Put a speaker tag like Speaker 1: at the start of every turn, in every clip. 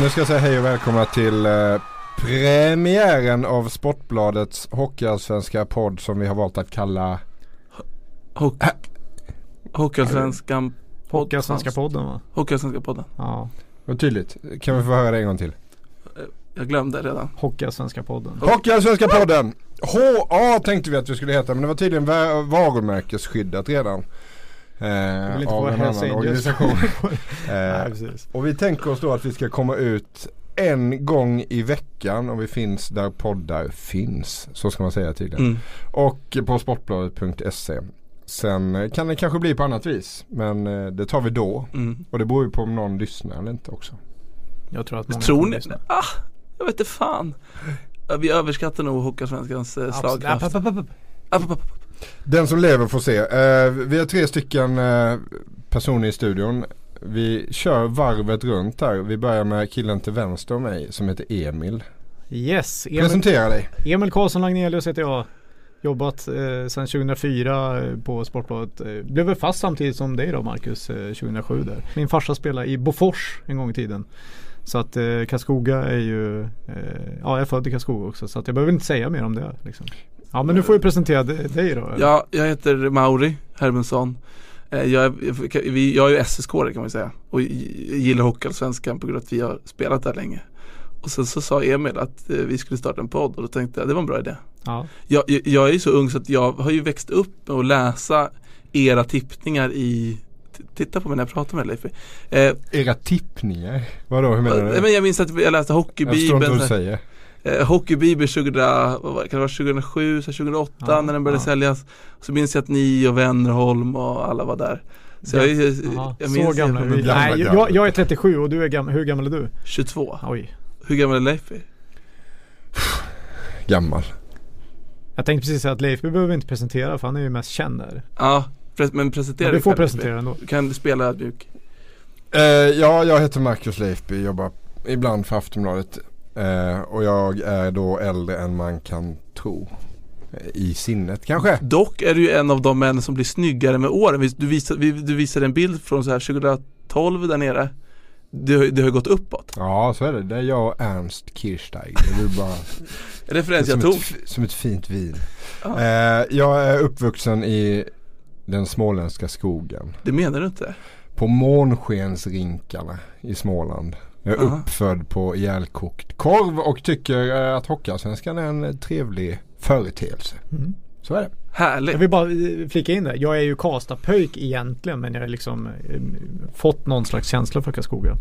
Speaker 1: nu ska jag säga hej och välkomna till eh, premiären av Sportbladets Hockeyallsvenska podd som vi har valt att kalla
Speaker 2: Hock Hockeyallsvenskan
Speaker 3: Hockeyallsvenska podden va?
Speaker 2: Hockeyallsvenska podden.
Speaker 3: Ja.
Speaker 1: Vad tydligt. Kan vi få höra det en gång till?
Speaker 2: Jag glömde redan.
Speaker 3: Hockeyallsvenska podden.
Speaker 1: Hockeyallsvenska podden! HA tänkte vi att vi skulle heta men det var tydligen va- varumärkesskyddat redan. Eh, av en annan organisation. Eh, och vi tänker oss då att vi ska komma ut en gång i veckan och vi finns där poddar finns. Så ska man säga tydligen.
Speaker 2: Mm.
Speaker 1: Och på sportbladet.se. Sen eh, kan det kanske bli på annat vis. Men eh, det tar vi då.
Speaker 2: Mm.
Speaker 1: Och det beror ju på om någon lyssnar eller inte också.
Speaker 3: Jag tror att många
Speaker 2: Tror ni?
Speaker 3: lyssna.
Speaker 2: Ah, jag vet inte fan. Vi överskattar nog Hockeyallsvenskans eh,
Speaker 3: Absolut.
Speaker 1: Den som lever får se. Eh, vi har tre stycken eh, personer i studion. Vi kör varvet runt här. Vi börjar med killen till vänster om mig som heter Emil.
Speaker 3: Yes, Emil,
Speaker 1: Presentera dig.
Speaker 3: Emil Karlsson Lagnelius heter jag. Jobbat eh, sedan 2004 eh, på Sportbladet. Blev väl fast samtidigt som dig då Marcus, eh, 2007 där. Min farsa spelade i Bofors en gång i tiden. Så att eh, Karlskoga är ju, eh, ja jag är född i Karlskoga också så att jag behöver inte säga mer om det. Liksom. Ja men nu får vi presentera dig då.
Speaker 2: Ja, jag heter Mauri Hermundsson. Eh, Jag är, vi- jag är ju SSK kan man säga och gillar Hockeyallsvenskan på grund av att vi har spelat där länge. Och sen så sa Emil att eh, vi skulle starta en podd och då tänkte jag det var en bra idé.
Speaker 3: Ja.
Speaker 2: Jag, jag, är ju så ung så att jag har ju växt upp med att läsa era tippningar i Titta på mig när jag pratar med dig Leif. Eh,
Speaker 1: Era tippningar. Vadå hur menar du?
Speaker 2: men jag minns att jag läste
Speaker 1: Jag förstår inte
Speaker 2: Hockeybibeln
Speaker 1: vad du säger.
Speaker 2: Eh, Hockeybibeln 2000, vad var det, kan det vara 2007, så 2008
Speaker 3: Ja,
Speaker 2: när den började
Speaker 3: ja.
Speaker 2: säljas Så minns jag att ni och Wennerholm och alla var där Så jag, jag, jag
Speaker 3: så gamla är vi. Nej, jag, jag är 37 och du är gammal. Hur gammal är du?
Speaker 2: 22
Speaker 3: Oj.
Speaker 2: Hur gammal är Leif?
Speaker 1: Gammal.
Speaker 3: Jag tänkte precis säga att Leif vi behöver inte presentera för han är ju mest känd där.
Speaker 2: Ja, pres- men presentera
Speaker 3: Men du får presentera ändå.
Speaker 2: Du kan spela ödmjuk
Speaker 1: Eh, ja, jag heter Marcus Leifby. Jobbar ibland för Aftonbladet. Eh, och jag är då äldre än man kan tro. I sinnet kanske.
Speaker 2: Dock är du ju en av de män som blir snyggare med åren. Du visade, vi- du visade en bild från så här 2012 där nere. Det, har- det har gått uppåt.
Speaker 1: Ja, så är det. Det är jag och Ernst Kirchsteig. Det är bara
Speaker 2: En referens jag tog.
Speaker 1: ett, som ett fint vin.
Speaker 2: Ja.
Speaker 1: Eh, jag är uppvuxen i den småländska skogen.
Speaker 2: Det menar du inte?
Speaker 1: På månskensrinkarna i Småland. Jag är
Speaker 2: Aha.
Speaker 1: uppfödd på ihjälkokt korv och tycker eh, att Hockeyallsvenskan är en trevlig företeelse.
Speaker 3: Mm.
Speaker 1: Så är det.
Speaker 2: Härligt.
Speaker 3: Jag vill bara eh, flika in det. Jag är ju Karlstad-pöjk egentligen men jag har liksom eh, fått någon slags känsla för Karlskoga.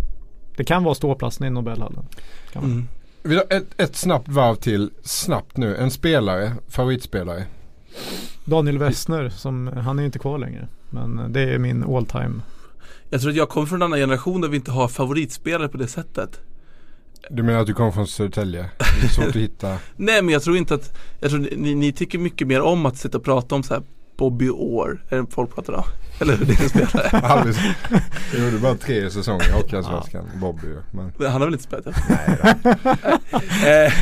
Speaker 3: Det kan vara ståplatsen i Nobelhallen.
Speaker 2: Mm.
Speaker 1: Vi har ett, ett snabbt varv till. Snabbt nu. En spelare. Favoritspelare.
Speaker 3: Daniel Westner, som, han är ju inte kvar längre. Men det är min all time.
Speaker 2: Jag tror att jag kommer från en annan generation där vi inte har favoritspelare på det sättet.
Speaker 1: Du menar att du kommer från Södertälje? Det är svårt att hitta.
Speaker 2: Nej men jag tror inte att, jag tror ni, ni tycker mycket mer om att sitta och prata om så här Bobby Orr, är det folk pratar om? Eller hur det är en spelare?
Speaker 1: Jag gjorde bara tre säsonger i Hockeyallsvenskan. Bobby ju. Men
Speaker 2: Han har väl inte spelat?
Speaker 1: nej.
Speaker 2: Eh,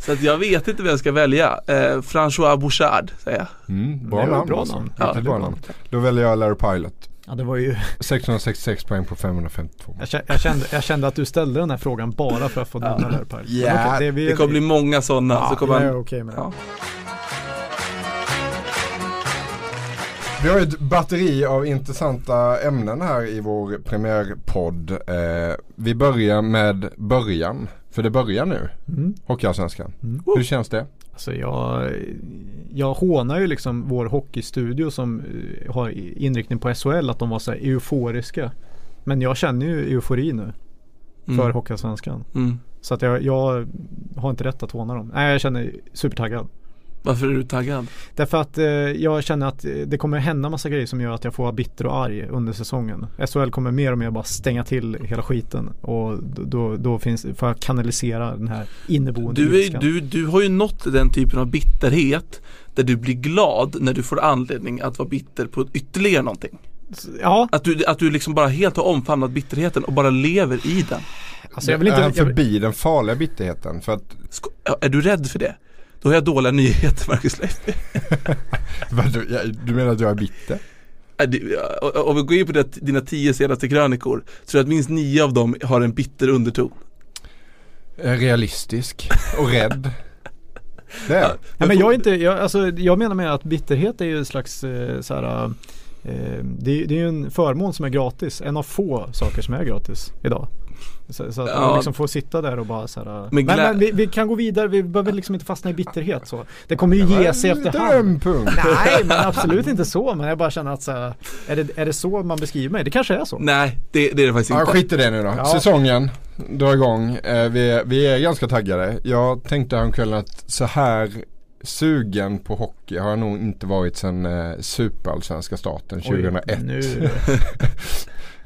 Speaker 2: så att jag vet inte vem jag ska välja. Eh, François Bouchard säger jag.
Speaker 1: Mm, bra namn.
Speaker 3: bra
Speaker 1: alltså.
Speaker 3: namn.
Speaker 2: Ja,
Speaker 1: bra namn. Då väljer jag Larry Pilot.
Speaker 3: Ja det var ju,
Speaker 1: 666 poäng på 552.
Speaker 3: jag, jag, kände, jag kände att du ställde den här frågan bara för att få nämna det här Per. Men
Speaker 1: Ja,
Speaker 3: okej, vi-
Speaker 2: Det kommer bli många sådana.
Speaker 3: ja,
Speaker 2: så kommer
Speaker 3: jag är okej med det.
Speaker 2: ja.
Speaker 1: Vi har ett batteri av intressanta ämnen här i vår premiärpodd. Eh, vi börjar med början. För det börjar nu.
Speaker 3: Mm.
Speaker 1: Hockeyallsvenskan.
Speaker 3: Mm.
Speaker 1: Hur känns det?
Speaker 3: Alltså jag, jag hånar ju liksom vår hockeystudio som eh, har inriktning på SHL att de var så här euforiska. Men jag känner ju eufori nu för
Speaker 2: Mm.
Speaker 3: Hockeyallsvenskan.
Speaker 2: Mm.
Speaker 3: Så att jag, jag har inte rätt att håna dem. Nej jag känner supertaggad.
Speaker 2: Varför är du taggad?
Speaker 3: Därför att eh, jag känner att eh, det kommer hända massa grejer som gör att jag får vara bitter och arg under säsongen. SHL kommer mer och mer bara stänga till hela skiten och då, då, finns, får jag kanalisera den här inneboende
Speaker 2: Du, är, du, du har ju nått den typen av bitterhet där du blir glad när du får anledning att vara bitter på ytterligare någonting.
Speaker 3: Ja,
Speaker 2: Att du, att du liksom bara helt har omfamnat bitterheten och bara lever i den.
Speaker 3: alltså jag vill inte...
Speaker 1: är han
Speaker 3: Jag,
Speaker 1: förbi den farliga bitterheten? För att,
Speaker 2: är du rädd för det? Då har jag dåliga nyheter Marcus Leif.
Speaker 1: vad du, ja, du menar att jag är bitter?
Speaker 2: Ja, Om vi går in på det, dina tio senaste krönikor så tror jag att minst nio av dem har en bitter underton.
Speaker 1: Eh, Realistisk och rädd. Det är.
Speaker 3: Nej, men jag, är inte, jag, alltså, jag menar med att bitterhet är ju en slags eh, så här, eh, det, det är ju en förmån som är gratis. En av få saker som är gratis idag. Så, så att
Speaker 2: Ja.
Speaker 3: man liksom får sitta där och bara så här,
Speaker 2: Men
Speaker 3: Men, vi, vi kan gå vidare, vi behöver liksom inte fastna i bitterhet så. Det kommer ju
Speaker 1: Det
Speaker 3: ge sig efterhand. Nej men absolut inte så men jag bara känner att så här, är, det, är det så man beskriver mig? Det kanske är så.
Speaker 2: Nej, det, det är det faktiskt
Speaker 1: Ja,
Speaker 2: inte.
Speaker 1: skit i det nu då.
Speaker 3: Ja.
Speaker 1: Säsongen drar igång. Eh, vi, vi är ganska taggade. Jag tänkte häromkvällen att så här sugen på hockey har jag nog inte varit sedan eh, superallsvenska starten 2001.
Speaker 3: Oj, nu,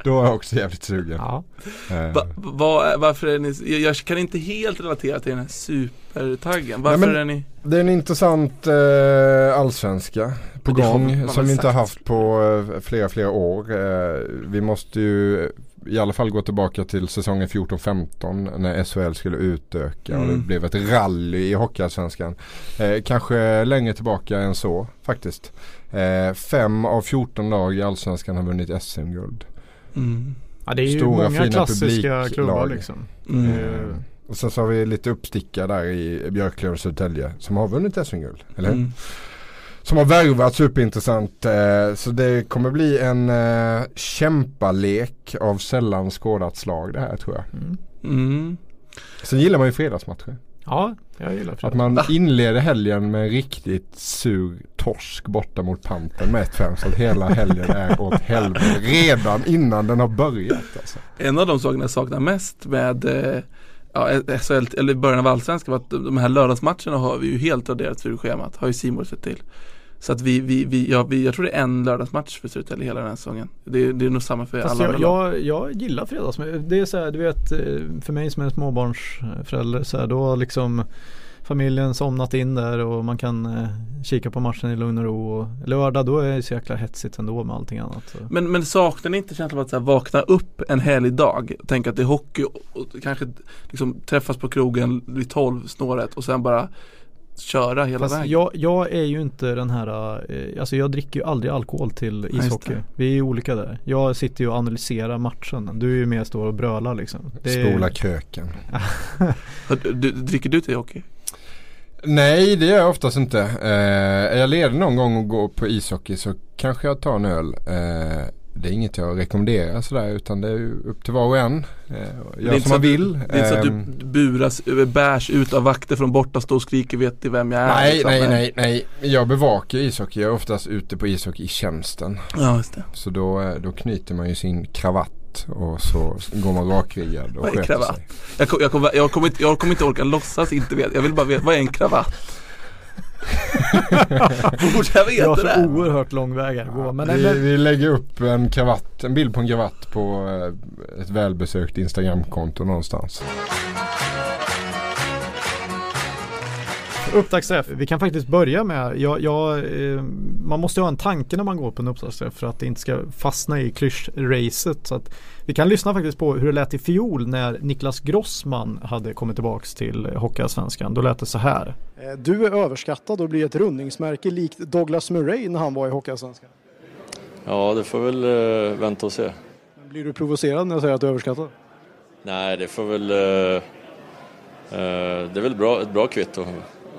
Speaker 1: Då var jag också jävligt sugen.
Speaker 3: ja.
Speaker 1: Eh,
Speaker 2: Va, va, varför är ni, jag, jag kan inte helt relatera till den här supertaggen. Varför
Speaker 1: Nej,
Speaker 2: är ni?
Speaker 1: Det är en intressant eh, allsvenska på
Speaker 2: Men det
Speaker 1: gång som vi inte har haft på eh, flera, flera år. Eh, vi måste ju i alla fall gå tillbaka till säsongen 14-15 när SHL skulle utöka och det
Speaker 2: Mm.
Speaker 1: blev ett rally i Hockeyallsvenskan. Eh, kanske längre tillbaka än så faktiskt. Eh, fem av 14 lag i Allsvenskan har vunnit SM-guld.
Speaker 2: Mm.
Speaker 3: ja det är ju
Speaker 1: Stora,
Speaker 3: många
Speaker 1: fina
Speaker 3: klassiska klubbar liksom.
Speaker 2: Mm.
Speaker 1: Eh, och sen så har vi lite uppstickare där i Björklöven och Södertälje som har vunnit SM-guld. Eller hur?
Speaker 2: Mm.
Speaker 1: Som har värvat superintressant. Eh, så det kommer bli en kämpalek av sällan skådat slag det här tror jag.
Speaker 3: Mm.
Speaker 2: Mm.
Speaker 1: Sen gillar man ju fredagsmatcher.
Speaker 3: Ja, jag gillar
Speaker 1: Att
Speaker 3: fredag.
Speaker 1: man inleder helgen med en riktigt sur torsk borta mot Panten med 1-5 så att hela helgen är åt helvete redan innan den har börjat. Alltså.
Speaker 2: En av de sakerna jag saknar mest med eh, ja, SHL, eller början av Allsvenskan var att de här lördagsmatcherna har vi ju helt raderat ur schemat, har ju Simon sett till. Så att vi, vi, vi, ja, vi, jag tror det är en lördagsmatch för Södertälje hela den här säsongen. Det, är- det är nog samma för
Speaker 3: Fast
Speaker 2: alla
Speaker 3: jag, jag, jag gillar fredags. Det är så här, du vet, eh, för mig som är småbarnsförälder så här, då har liksom familjen somnat in där och man kan eh, kika på matchen i lugn och ro. Och lördag då är det så jäkla hetsigt ändå med allting annat. Så.
Speaker 2: Men, men saknar ni inte känslan av att så här, vakna upp en helig dag och tänka att det är hockey och, och kanske liksom träffas på krogen vid 12 snåret och sen bara köra hela
Speaker 3: Fast
Speaker 2: vägen?
Speaker 3: jag, jag är ju inte den här, eh, alltså jag dricker ju aldrig alkohol till ishockey.
Speaker 2: det.
Speaker 3: Vi är ju olika där. Jag sitter ju och analyserar matchen. Du är ju mer står och brölar liksom. Det
Speaker 1: Spola köken.
Speaker 2: Har du, du, dricker du till hockey?
Speaker 1: Nej det gör jag oftast inte. Eh, är jag ledig någon gång och går på ishockey så kanske jag tar en öl. Eh, det är inget jag rekommenderar sådär utan det är upp till var och en. Eh, gör som man
Speaker 2: att-
Speaker 1: vill.
Speaker 2: Det är inte så att
Speaker 1: Ehm,
Speaker 2: du buras, eh, bärs ut av vakter från borta, står och skriker vet ni vem jag är?
Speaker 1: Nej,
Speaker 2: liksom.
Speaker 1: nej, nej, nej. Jag bevakar ishockey. Jag är oftast ute på ishockey i tjänsten.
Speaker 2: Ja, just det.
Speaker 1: Så då, eh, då knyter man ju sin kravatt och så går man rakryggad och sköter sig.
Speaker 2: Jag, kom, jag, kommer inte, jag kommer inte orka låtsas inte veta. Jag vill bara veta, vad är en kravatt? Borde jag
Speaker 3: Jag
Speaker 2: veta
Speaker 3: har
Speaker 2: det?
Speaker 3: så
Speaker 2: här?
Speaker 3: oerhört lång väg att gå. Men,
Speaker 1: vi, vi lägger upp en kravatt, en bild på en kravatt på eh, ett välbesökt Instagramkonto någonstans.
Speaker 3: Upptaktsträff, vi kan faktiskt börja med, jag, jag, eh, man måste ha en tanke när man går på en upptaktsträff för att det inte ska fastna i klyschracet. Så att vi kan lyssna faktiskt på hur det lät i fjol när Niklas Grossman hade kommit tillbaks till Hockeyallsvenskan. Då lät det så här.
Speaker 4: Eh, Du är överskattad och blir ett rundningsmärke likt Douglas Murray när han var i Hockeyallsvenskan.
Speaker 5: Ja, det får väl uh, vänta och se.
Speaker 4: Men Blir du provocerad när jag säger att du är överskattad?
Speaker 5: Nej, det får väl... eh, eh, det är väl bra, ett bra kvitto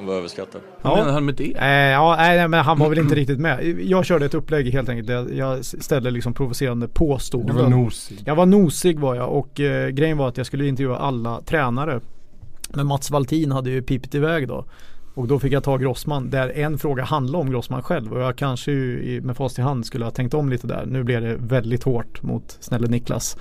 Speaker 5: att vara överskattad.
Speaker 2: Vad menar han med det?
Speaker 3: Eh, ja, nej, nej, men han var väl inte riktigt med. Jag körde ett upplägg helt enkelt. där Jag ställde liksom provocerande
Speaker 1: Du
Speaker 3: påståenden.
Speaker 1: var nosig.
Speaker 3: Jag var nosig var jag och eh, grejen var att jag skulle intervjua alla tränare. Men Mats Valtin hade ju pipit iväg då. Och då fick jag ta Grossman där en fråga handlade om Grossman själv och jag kanske ju med fast i hand skulle ha tänkt om lite där. Nu blev det väldigt hårt mot snälle Niklas.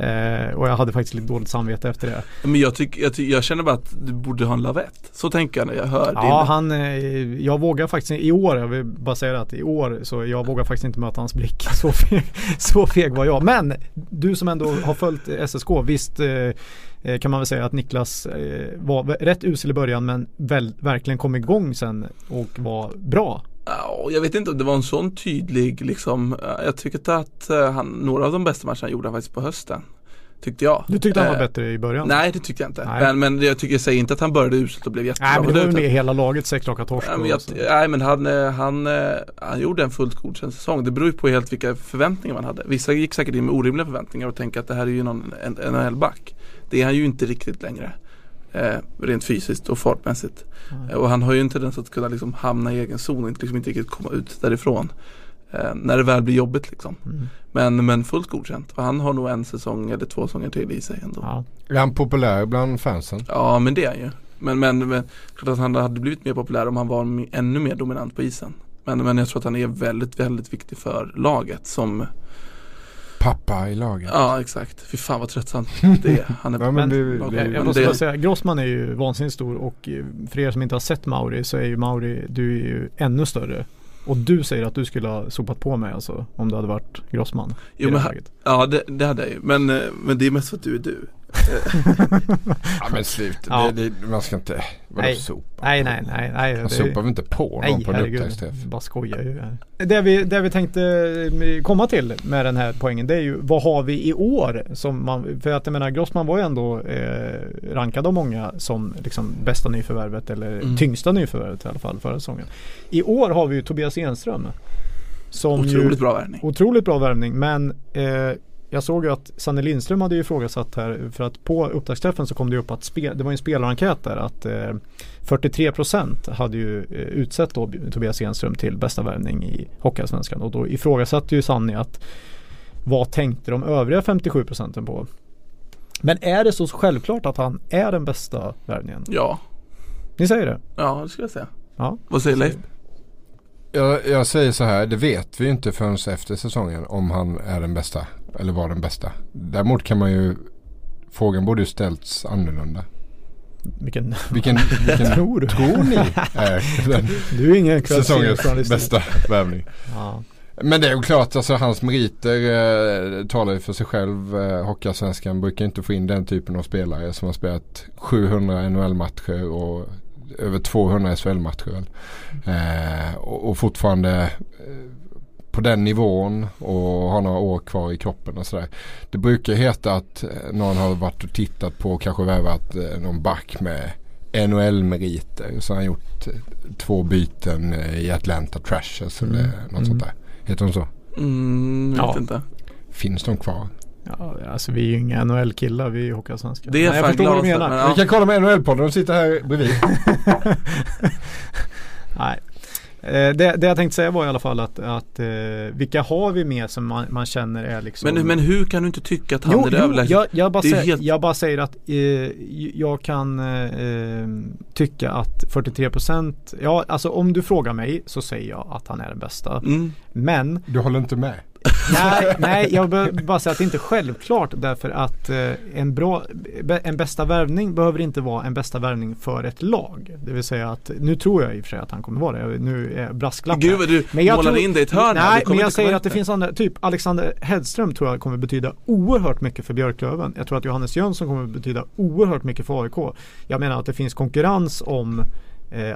Speaker 3: Eh, och jag hade faktiskt lite dåligt samvete efter det.
Speaker 2: Men jag, tycker, jag, tycker, jag känner bara att du borde ha en lavett. Så tänker jag när jag hör
Speaker 3: Ja,
Speaker 2: din.
Speaker 3: han, eh, jag vågar faktiskt i år, jag vill bara säga det att i år så jag vågar faktiskt inte möta hans blick. Så feg, så feg var jag. Men du som ändå har följt SSK, visst eh, eh, kan man väl säga att Niklas eh, var rätt usel i början men väl, verkligen kom igång sen och var bra.
Speaker 2: Ja, jag vet inte om det var en sån tydlig liksom. eh, Jag tycker att eh, han, några av de bästa matcherna han gjorde han faktiskt på hösten. Tyckte jag.
Speaker 3: Du tyckte han var
Speaker 2: Eh,
Speaker 3: bättre i början?
Speaker 2: Nej det tyckte jag inte.
Speaker 3: Nej.
Speaker 2: Men, men jag tycker jag säger inte att han började uselt och blev jättebra.
Speaker 3: Nej men det var ju med hela laget, sex raka torsk
Speaker 2: Nej men, jag, nej, men han, eh, han, han gjorde en fullt godkänd säsong. Det beror ju på helt vilka förväntningar man hade. Vissa gick säkert in med orimliga förväntningar och tänkte att det här är ju någon NHL-back. Det är han ju inte riktigt längre. Eh, rent fysiskt och fartmässigt. Eh, och han har ju en tendens att kunna liksom hamna i egen zon och inte, liksom inte riktigt komma ut därifrån. Eh, när det väl blir jobbigt liksom.
Speaker 3: Mm.
Speaker 2: Men, men fullt godkänt. Och han har nog en säsong eller två säsonger till i sig ändå. Ja,
Speaker 3: Ja.
Speaker 1: Är han populär bland fansen?
Speaker 2: men det är han ju. Men, men, men klart att han hade blivit mer populär om han var ännu mer dominant på isen. Men, men jag tror att han är väldigt, väldigt viktig för laget som
Speaker 1: Pappa i laget.
Speaker 2: Ja exakt, fy fan vad tröttsamt det är. Han är
Speaker 1: Ja, men
Speaker 3: Men-
Speaker 1: det,
Speaker 2: jag-
Speaker 1: det,
Speaker 3: måste
Speaker 2: det-
Speaker 3: bara säga, Grossman är ju vansinnigt stor och eh, för er som inte har sett Mauri så är ju Mauri, du är ju ännu större. Och du säger att du skulle ha sopat på mig alltså om du hade varit Grossman
Speaker 2: Jo,
Speaker 3: i det
Speaker 2: men
Speaker 3: här läget.
Speaker 2: Ja det, det hade jag ju. Men, eh, men det är mest för att du är du.
Speaker 1: Ja men sluta,
Speaker 3: Ja.
Speaker 1: det, det, man ska inte, vadå
Speaker 3: Nej.
Speaker 1: sopa?
Speaker 3: Nej nej nej. nej
Speaker 1: Han
Speaker 3: det-
Speaker 1: sopar väl inte på någon
Speaker 3: Nej
Speaker 1: på en
Speaker 3: herregud,
Speaker 1: upptaktsträff?
Speaker 3: bara skojar ju. Det vi, det vi tänkte eh, komma till med den här poängen det är ju vad har vi i år som man, för att jag menar Grossman var ju ändå eh, rankad av många som liksom bästa nyförvärvet eller
Speaker 2: Mm.
Speaker 3: tyngsta nyförvärvet i alla fall förra säsongen. I år har vi ju Tobias Enström. Som
Speaker 2: Otroligt
Speaker 3: ju,
Speaker 2: bra värvning.
Speaker 3: Otroligt bra värvning men eh, jag såg ju att Sanne Lindström hade ju ifrågasatt här för att på upptaktsträffen så kom det upp att spel, det var en spelarenkät där att eh, 43% hade ju eh, utsett då Tobias Enström till bästa värvning i Hockeyallsvenskan och då ifrågasatte ju Sanni att vad tänkte de övriga 57% på? Men är det så självklart att han är den bästa värvningen?
Speaker 2: Ja,
Speaker 3: Ni säger det?
Speaker 2: ja det skulle jag säga.
Speaker 3: Ja.
Speaker 2: Vad säger Leif?
Speaker 1: Jag, jag säger så här, det vet vi ju inte förrän efter säsongen om han är den bästa. Eller var den bästa. Däremot kan man ju, frågan borde ju ställts annorlunda.
Speaker 3: Vilken,
Speaker 1: Vilken, vilken
Speaker 3: tror du?
Speaker 1: tror ni är den
Speaker 3: Du är ingen
Speaker 1: säsongens bästa värvning?
Speaker 3: Ja.
Speaker 1: Men det är ju klart, alltså hans meriter eh, talar ju för sig själv. Eh, Hockeyallsvenskan brukar inte få in den typen av spelare som har spelat 700 NHL-matcher och över 200 SHL-matcher. väl. Eh, och, och fortfarande eh, på den nivån och har några år kvar i kroppen och sådär. Det brukar heta att eh, någon har varit och tittat på och kanske värvat eh, någon back med NHL-meriter. Så har han gjort eh, två byten i Atlanta Trashers
Speaker 3: Mm.
Speaker 1: eller något
Speaker 3: Mm.
Speaker 1: sånt där. Heter de så?
Speaker 2: Mm, jag vet
Speaker 3: Ja.
Speaker 2: inte.
Speaker 1: Finns de kvar?
Speaker 3: Ja, alltså vi är ju inga NHL-killar, vi är ju Hockeyallsvenskar.
Speaker 2: Det är
Speaker 3: Men jag förstår vad du menar.
Speaker 2: Men, ja.
Speaker 1: Vi kan kolla med NHL-podden, de sitter här bredvid.
Speaker 3: Nej. Eh, det, det jag tänkte säga var i alla fall att, att eh, vilka har vi med som man, man känner är liksom
Speaker 2: men, men hur kan du inte tycka att han
Speaker 3: Jo,
Speaker 2: är det
Speaker 3: jo
Speaker 2: överlägset?
Speaker 3: jag, jag, bara
Speaker 2: Det är
Speaker 3: säger,
Speaker 2: helt-
Speaker 3: jag bara säger att eh, jag kan eh, eh, tycka att 43% Ja alltså om du frågar mig så säger jag att han är den bästa
Speaker 2: Mm.
Speaker 3: Men
Speaker 1: Du håller inte med?
Speaker 3: Nej, nej jag behöver bara säga att det inte är självklart därför att eh, en, bra, en bästa värvning behöver inte vara en bästa värvning för ett lag. Det vill säga att nu tror jag i och för sig att han kommer vara det. Nu är brasklapp
Speaker 2: Gud vad du
Speaker 3: Men jag
Speaker 2: målar
Speaker 3: tror-
Speaker 2: in dig i ett hörn.
Speaker 3: Nej, men jag säger att det finns andra, typ Alexander Hedström tror jag kommer betyda oerhört mycket för Björklöven. Jag tror att Johannes Jönsson kommer betyda oerhört mycket för AIK. Jag menar att det finns konkurrens om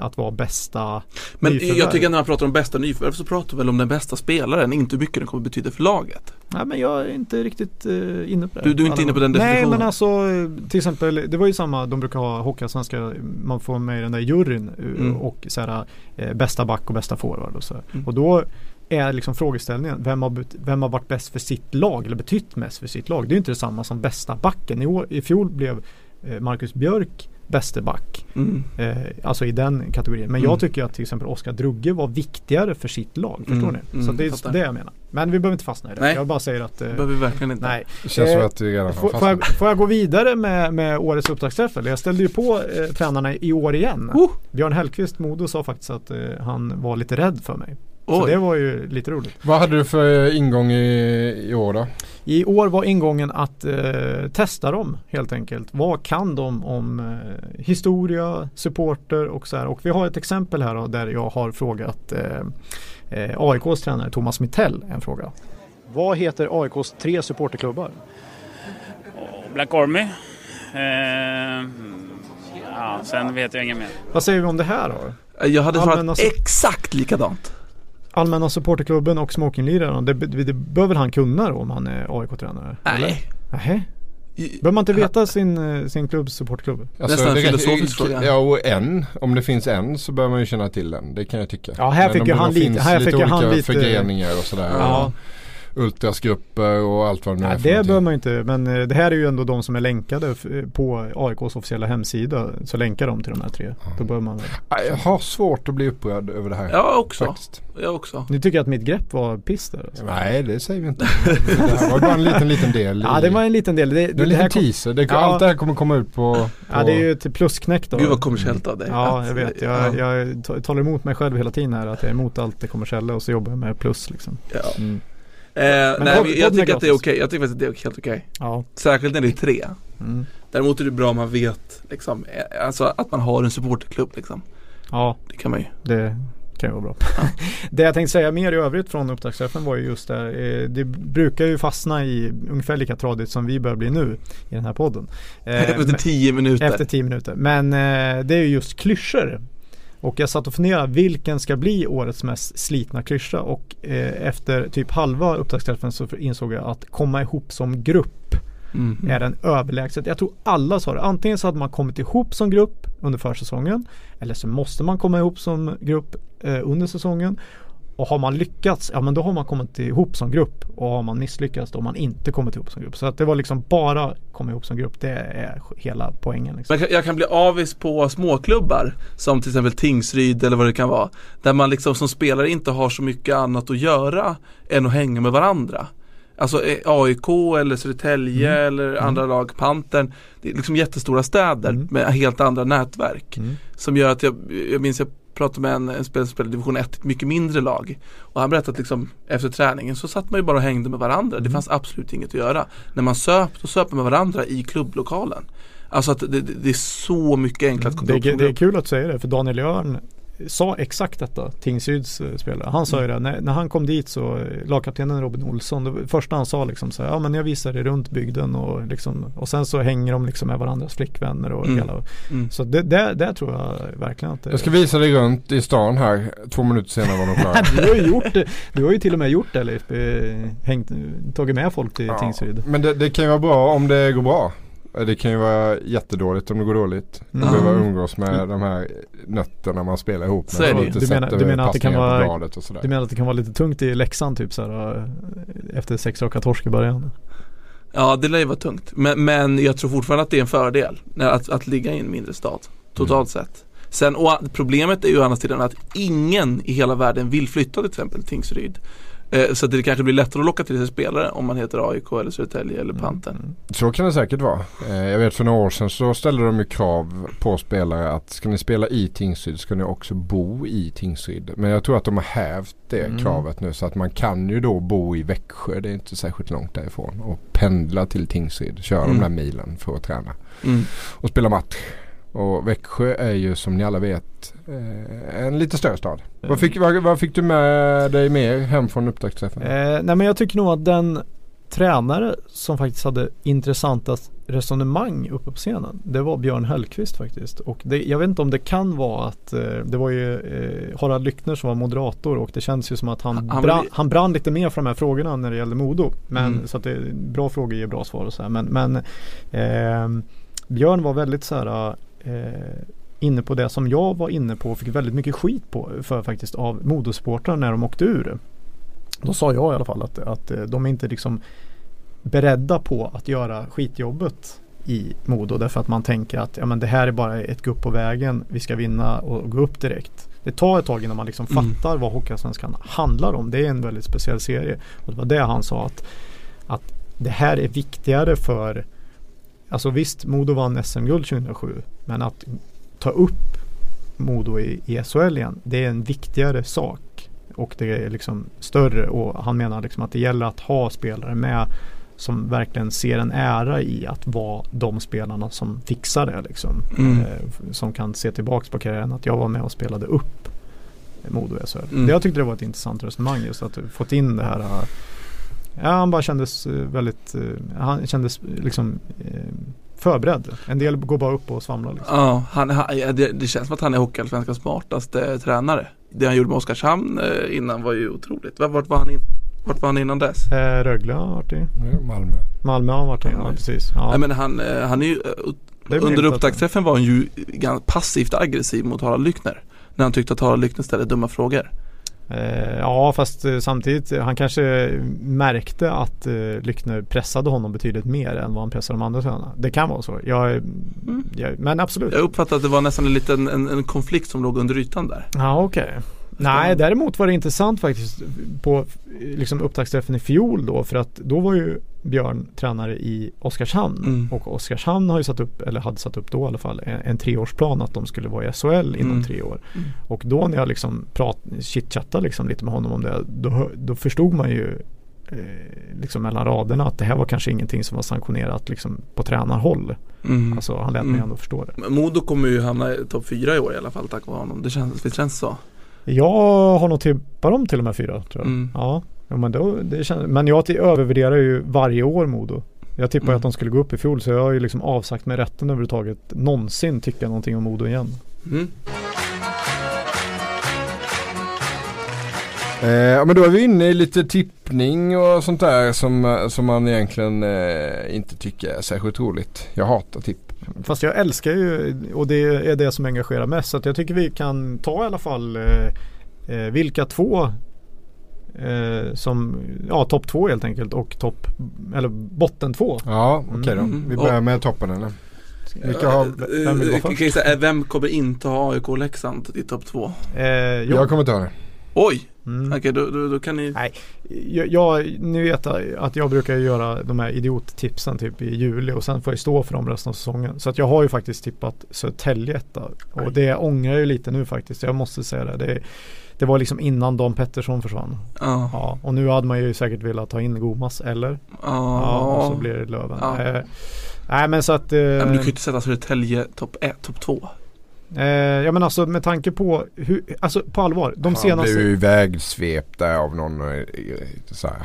Speaker 3: att vara bästa
Speaker 2: Men
Speaker 3: nyförvärv.
Speaker 2: jag tycker när man pratar om bästa nyförvärv så pratar vi väl om den bästa spelaren, inte hur mycket den kommer betyda för laget.
Speaker 3: Nej men jag är inte riktigt eh, inne på det.
Speaker 2: Du- du är inte inne på den
Speaker 3: Nej
Speaker 2: definitionen?
Speaker 3: men alltså eh, till exempel det var ju samma, de brukar ha Hockeyallsvenska, man får med i den där juryn eh,
Speaker 2: Mm.
Speaker 3: och så här, eh, bästa back och bästa forward och så.
Speaker 2: Mm.
Speaker 3: Och då är liksom frågeställningen, vem har, vem har varit bäst för sitt lag eller betytt mest för sitt lag? Det är ju inte detsamma som bästa backen. I, år, i fjol blev eh, Marcus Björk bäste back.
Speaker 2: Mm.
Speaker 3: Eh, alltså i den kategorin. Men
Speaker 2: Mm.
Speaker 3: jag tycker att till exempel Oskar Drugge var viktigare för sitt lag. Förstår
Speaker 2: Mm.
Speaker 3: ni?
Speaker 2: Mm,
Speaker 3: Så det är
Speaker 2: fattar.
Speaker 3: det jag menar. Men vi behöver inte fastna i det.
Speaker 2: Nej.
Speaker 3: Jag bara säger att eh,
Speaker 2: behöver vi verkligen inte.
Speaker 3: Nej.
Speaker 1: Det känns som
Speaker 3: Eh,
Speaker 1: att vi redan har
Speaker 3: Får, jag, får jag gå vidare med, med årets upptaktsträff? Jag ställde ju på eh, tränarna i år igen.
Speaker 2: Oh!
Speaker 3: Björn Hellkvist Modo sa faktiskt att eh, han var lite rädd för mig. Så
Speaker 2: Oj.
Speaker 3: det var ju lite roligt.
Speaker 1: Vad hade du för eh, ingång i, i år då?
Speaker 3: I år var ingången att eh, testa dem helt enkelt. Vad kan de om eh, historia, supporter och så här. Och vi har ett exempel här då, där jag har frågat eh, eh, AIKs tränare Thomas Mittell en fråga.
Speaker 4: Vad heter AIKs tre supporterklubbar?
Speaker 6: Black Army. Eh, ja, sen vet jag inget mer.
Speaker 3: Vad säger vi om det här då?
Speaker 2: Jag hade svarat
Speaker 3: su-
Speaker 2: exakt likadant.
Speaker 3: Allmänna supporterklubben och smokingliraren. Det, det, det bör väl han kunna då om han är AIK-tränare? eller?
Speaker 2: Nej.
Speaker 3: Nähä? Bör man inte veta sin, eh, sin klubbs supportklubb?
Speaker 2: Nästan en filosofisk fråga.
Speaker 1: Ja och en, om det finns en så bör man ju känna till den. Det kan jag tycka.
Speaker 3: Ja, här
Speaker 1: Men
Speaker 3: fick ju han lite-
Speaker 1: finns
Speaker 3: här
Speaker 1: lite
Speaker 3: fick ju han
Speaker 1: olika
Speaker 3: lite-
Speaker 1: förgreningar och sådär.
Speaker 3: Ja.
Speaker 1: Ultrasgrupper och allt vad det nu är
Speaker 3: Nej, det
Speaker 1: någonting.
Speaker 3: behöver man ju inte. Men eh, det här är ju ändå de som är länkade f- på AIKs officiella hemsida. Så länkar de till de här tre. Då behöver man väl.
Speaker 1: Jag har svårt att bli upprörd över det här.
Speaker 2: Jag också.
Speaker 1: Faktiskt.
Speaker 2: Jag också.
Speaker 3: Ni tycker att mitt grepp var piss där? Alltså.
Speaker 1: Nej det säger vi inte. Det här var bara en liten liten del.
Speaker 3: Ja
Speaker 1: i-
Speaker 3: det var en liten del. Det,
Speaker 1: det är en
Speaker 3: det
Speaker 1: liten teaser. Det,
Speaker 3: Ja.
Speaker 1: Allt det här kommer komma ut på... på
Speaker 3: ja, det är ju ett plusknäck då.
Speaker 2: Gud vad kommersiellt av dig.
Speaker 3: Ja, jag vet.
Speaker 2: ja.
Speaker 3: Jag, jag ta- talar emot mig själv hela tiden här att jag är emot allt det kommersiella och så jobbar jag med plus liksom.
Speaker 2: Ja.
Speaker 3: Mm.
Speaker 2: Eh, nej, men jag tycker att det är okej. Jag tycker faktiskt att det är helt okej.
Speaker 3: Ja.
Speaker 2: Särskilt när det är tre.
Speaker 3: Mm.
Speaker 2: Däremot är det bra om man vet liksom, eh, alltså att man har en supporterklubb liksom.
Speaker 3: ja,
Speaker 2: Det kan man ju.
Speaker 3: det kan ju vara bra. det jag tänkte säga mer i övrigt från upptaktsträffen var ju just det. eh, Det brukar ju fastna i ungefär lika tradigt som vi börjar bli nu i den här podden.
Speaker 2: Efter tio minuter.
Speaker 3: Efter tio minuter. Men det är ju just klyschor. Och jag satt och funderade vilken ska bli årets mest slitna klyscha och eh, efter typ halva upptaktsträffen så insåg jag att komma ihop som grupp
Speaker 2: Mhm.
Speaker 3: är den överlägset. Jag tror alla sa det. Antingen så hade man kommit ihop som grupp under försäsongen eller så måste man komma ihop som grupp eh, under säsongen. Och har man lyckats, ja men då har man kommit ihop som grupp. Och har man misslyckats då har man inte kommit ihop som grupp. Så att det var liksom bara komma ihop som grupp. Det är hela poängen. Liksom.
Speaker 2: Jag kan- jag kan bli avis på småklubbar som till exempel Tingsryd eller vad det kan vara. Där man liksom som spelare inte har så mycket annat att göra än att hänga med varandra. Alltså eh, AIK eller Södertälje eller andra lag, Pantern. Det är liksom jättestora städer
Speaker 3: Mm.
Speaker 2: med helt andra nätverk.
Speaker 3: Mm.
Speaker 2: Som gör att jag, jag minns jag pratade med en, en spelare som spelade division 1, ett mycket mindre lag. Och han berättade att liksom, efter träningen så satt man ju bara och hängde med varandra. Det fanns absolut inget att göra. När man söp, då söp man med varandra i klubblokalen. Alltså att det, det, är så mycket enklare att komma
Speaker 3: Det, det är kul att säga det för Daniel Örn sa exakt detta, Tingsryds eh, spelare. Han sa ju det, när, när han kom dit så, lagkaptenen Robin Olsson, det första han sa liksom så här, ja men jag visar dig runt bygden och liksom, och sen så hänger de liksom med varandras flickvänner och
Speaker 2: Mm.
Speaker 3: hela.
Speaker 2: Mm.
Speaker 3: Så det, det, det tror jag verkligen att det
Speaker 1: Jag ska visa dig runt i stan här. Två minuter senare var de klara.
Speaker 3: du har ju gjort det, du har ju till och med gjort det Leif, eh, hängt, tagit med folk till
Speaker 1: Ja,
Speaker 3: Tingsryd.
Speaker 1: Men det, det kan ju vara bra om det går bra. Det kan ju vara jättedåligt om det går dåligt.
Speaker 3: Mm.
Speaker 1: Behöva umgås med de här nötterna man spelar ihop med.
Speaker 2: Så är det
Speaker 3: Du menar-
Speaker 1: sätter
Speaker 3: du menar att det kan vara-. Du menar att det kan vara lite tungt i Leksand typ så här, eh, efter sex raka torsk i början?
Speaker 2: Ja det lär ju vara tungt. Men, men jag tror fortfarande att det är en fördel att, att ligga i en mindre stad. Totalt
Speaker 1: Mm.
Speaker 2: sett. Sen och problemet är ju å andra sidan att ingen i hela världen vill flytta till exempel Tingsryd. Eh, så det kanske blir lättare att locka till sig spelare om man heter AIK eller Södertälje eller Pantern.
Speaker 3: Mm.
Speaker 1: Så kan det säkert vara. Eh, Jag vet för några år sedan så ställde de ju krav på spelare att ska ni spela i Tingsryd ska ni också bo i Tingsryd. Men jag tror att de har hävt det
Speaker 3: Mm.
Speaker 1: kravet nu så att man kan ju då bo i Växjö. Det är inte särskilt långt därifrån. Och pendla till Tingsryd. Köra
Speaker 2: Mm.
Speaker 1: de där milen för att träna.
Speaker 2: Mm.
Speaker 1: Och spela match. Och Växjö är ju som ni alla vet eh, en lite större stad. Vad, fick, vad, vad fick du med dig mer hem från upptaktsträffen?
Speaker 3: Eh, nej men jag tycker nog att den tränare som faktiskt hade intressantast resonemang uppe på scenen Det var Björn Hellkvist faktiskt. Och det, jag vet inte om det kan vara att eh, det var ju eh, Harald Lyckner som var moderator och det känns ju som att han,
Speaker 2: Han- vill-
Speaker 3: han brann lite mer för de här frågorna när det gällde Modo. Men
Speaker 2: Mm.
Speaker 3: så att det är bra frågor ger bra svar och så här. Men, men ehm, Björn var väldigt så här eh, inne på det som jag var inne på och fick väldigt mycket skit på för faktiskt av Modosupportrar när de åkte ur. Då sa jag i alla fall att, att eh, de är inte liksom beredda på att göra skitjobbet i Modo därför att man tänker att ja, men det här är bara ett gupp på vägen. Vi ska vinna och gå upp direkt. Det tar ett tag innan man liksom
Speaker 2: Mm.
Speaker 3: fattar vad Hockeyallsvenskan handlar om. Det är en väldigt speciell serie. Och det var det han sa att, att det här är viktigare för Alltså visst, Modo vann SM-guld 2007 men att ta upp Modo i, i SHL igen det är en viktigare sak. Och det är liksom större och han menar liksom att det gäller att ha spelare med som verkligen ser en ära i att vara de spelarna som fixar det liksom.
Speaker 2: Mm.
Speaker 3: Eh, som kan se tillbaks på karriären att jag var med och spelade upp Modo i SHL.
Speaker 2: Mm.
Speaker 3: Det Jag tyckte det var ett intressant resonemang just att fått in det här eh, Ja han bara kändes eh, väldigt eh, Han kändes liksom eh, förberedd. En del går bara upp och svamlar liksom.
Speaker 2: Ja, han, han, det, det känns som att han är Hockeyallsvenskans smartaste tränare. Det han gjorde med Oskarshamn innan var ju otroligt. Vart, var, han in, vart var han innan dess?
Speaker 3: Eh, Rögle har varit i.
Speaker 1: Malmö.
Speaker 3: Malmö har varit i. Ja, precis. Ja.
Speaker 2: Nej, men han, han är ju,
Speaker 3: Det är
Speaker 2: under upptaktsträffen var han ju ganska passivt aggressiv mot Harald Lyckner. När han tyckte att Harald Lyckner ställde dumma frågor.
Speaker 3: Eh, ja fast eh, samtidigt eh, han kanske märkte att eh, Lyckner pressade honom betydligt mer än vad han pressade de andra tränarna. Det kan vara så. Jag, jag, men absolut.
Speaker 2: Jag uppfattade att det var nästan en liten en, en konflikt som låg under ytan där.
Speaker 3: Ja okej. Nej däremot var det intressant faktiskt på liksom upptaktsträffen i fjol då för att då var ju Björn tränare i Oskarshamn
Speaker 2: Mm.
Speaker 3: och Oskarshamn har ju satt upp, eller hade satt upp då i alla fall, en, en treårsplan att de skulle vara i SHL inom
Speaker 2: Mm.
Speaker 3: tre år.
Speaker 2: Mm.
Speaker 3: Och då när jag liksom prat, chitchattade liksom lite med honom om det då, då förstod man ju eh, liksom mellan raderna att det här var kanske ingenting som var sanktionerat liksom på tränarhåll.
Speaker 2: Mm.
Speaker 3: Alltså han lät mig
Speaker 2: Mm.
Speaker 3: ändå förstå det.
Speaker 2: Modo kommer ju hamna i topp fyra i år i alla fall tack vare honom. Det känns, det känns så.
Speaker 3: Jag har nog tippat dem till och med fyra tror jag.
Speaker 2: Mm.
Speaker 3: Ja, ja men, då, det känns, men jag övervärderar ju varje år Modo. Jag tippade
Speaker 2: Mm.
Speaker 3: att de skulle gå upp i fjol så jag har ju liksom avsagt mig rätten överhuvudtaget någonsin tycka någonting om Modo igen.
Speaker 2: Mm.
Speaker 1: Eh, men då är vi inne i lite tippning och sånt där som, eh, som man egentligen eh, inte tycker är särskilt roligt. Jag hatar tipp.
Speaker 3: Fast jag älskar ju och det är det som engagerar mest. Så att jag tycker vi kan ta i alla fall eh, eh, vilka två eh, som, ja topp två helt enkelt och topp, eller botten två.
Speaker 1: Ja okej då.
Speaker 2: Mm.
Speaker 1: Vi börjar med toppen eller? Vilka har,
Speaker 3: vem vill gå
Speaker 2: Eh,
Speaker 3: först?
Speaker 2: eh, vem kommer inte ha AIK och Leksand i topp två?
Speaker 3: Eh, jag,
Speaker 1: jag kommer ta det.
Speaker 2: Oj!
Speaker 3: mm.
Speaker 2: Okej då, då, då kan ni
Speaker 3: Nej, jag, jag, nu vet att jag brukar göra de här idiottipsen typ i juli och sen får jag stå för dem resten av säsongen. Så att jag har ju faktiskt tippat Södertälje och det ångrar jag ju lite nu faktiskt. Jag måste säga det. Det, det var liksom innan Dan Pettersson försvann.
Speaker 2: Ja.
Speaker 3: Ja, och nu hade man ju säkert velat ta in Gomas eller? Ja, och så blir det Löven.
Speaker 2: Ja.
Speaker 3: Eh, nej men så att eh,
Speaker 2: men du kan ju inte sätta Södertälje topp topp två.
Speaker 3: Eh, Ja men alltså med tanke på hur, alltså på allvar. De
Speaker 1: Han
Speaker 3: senaste
Speaker 1: blev ju ivägsvept där av någon eh, så här,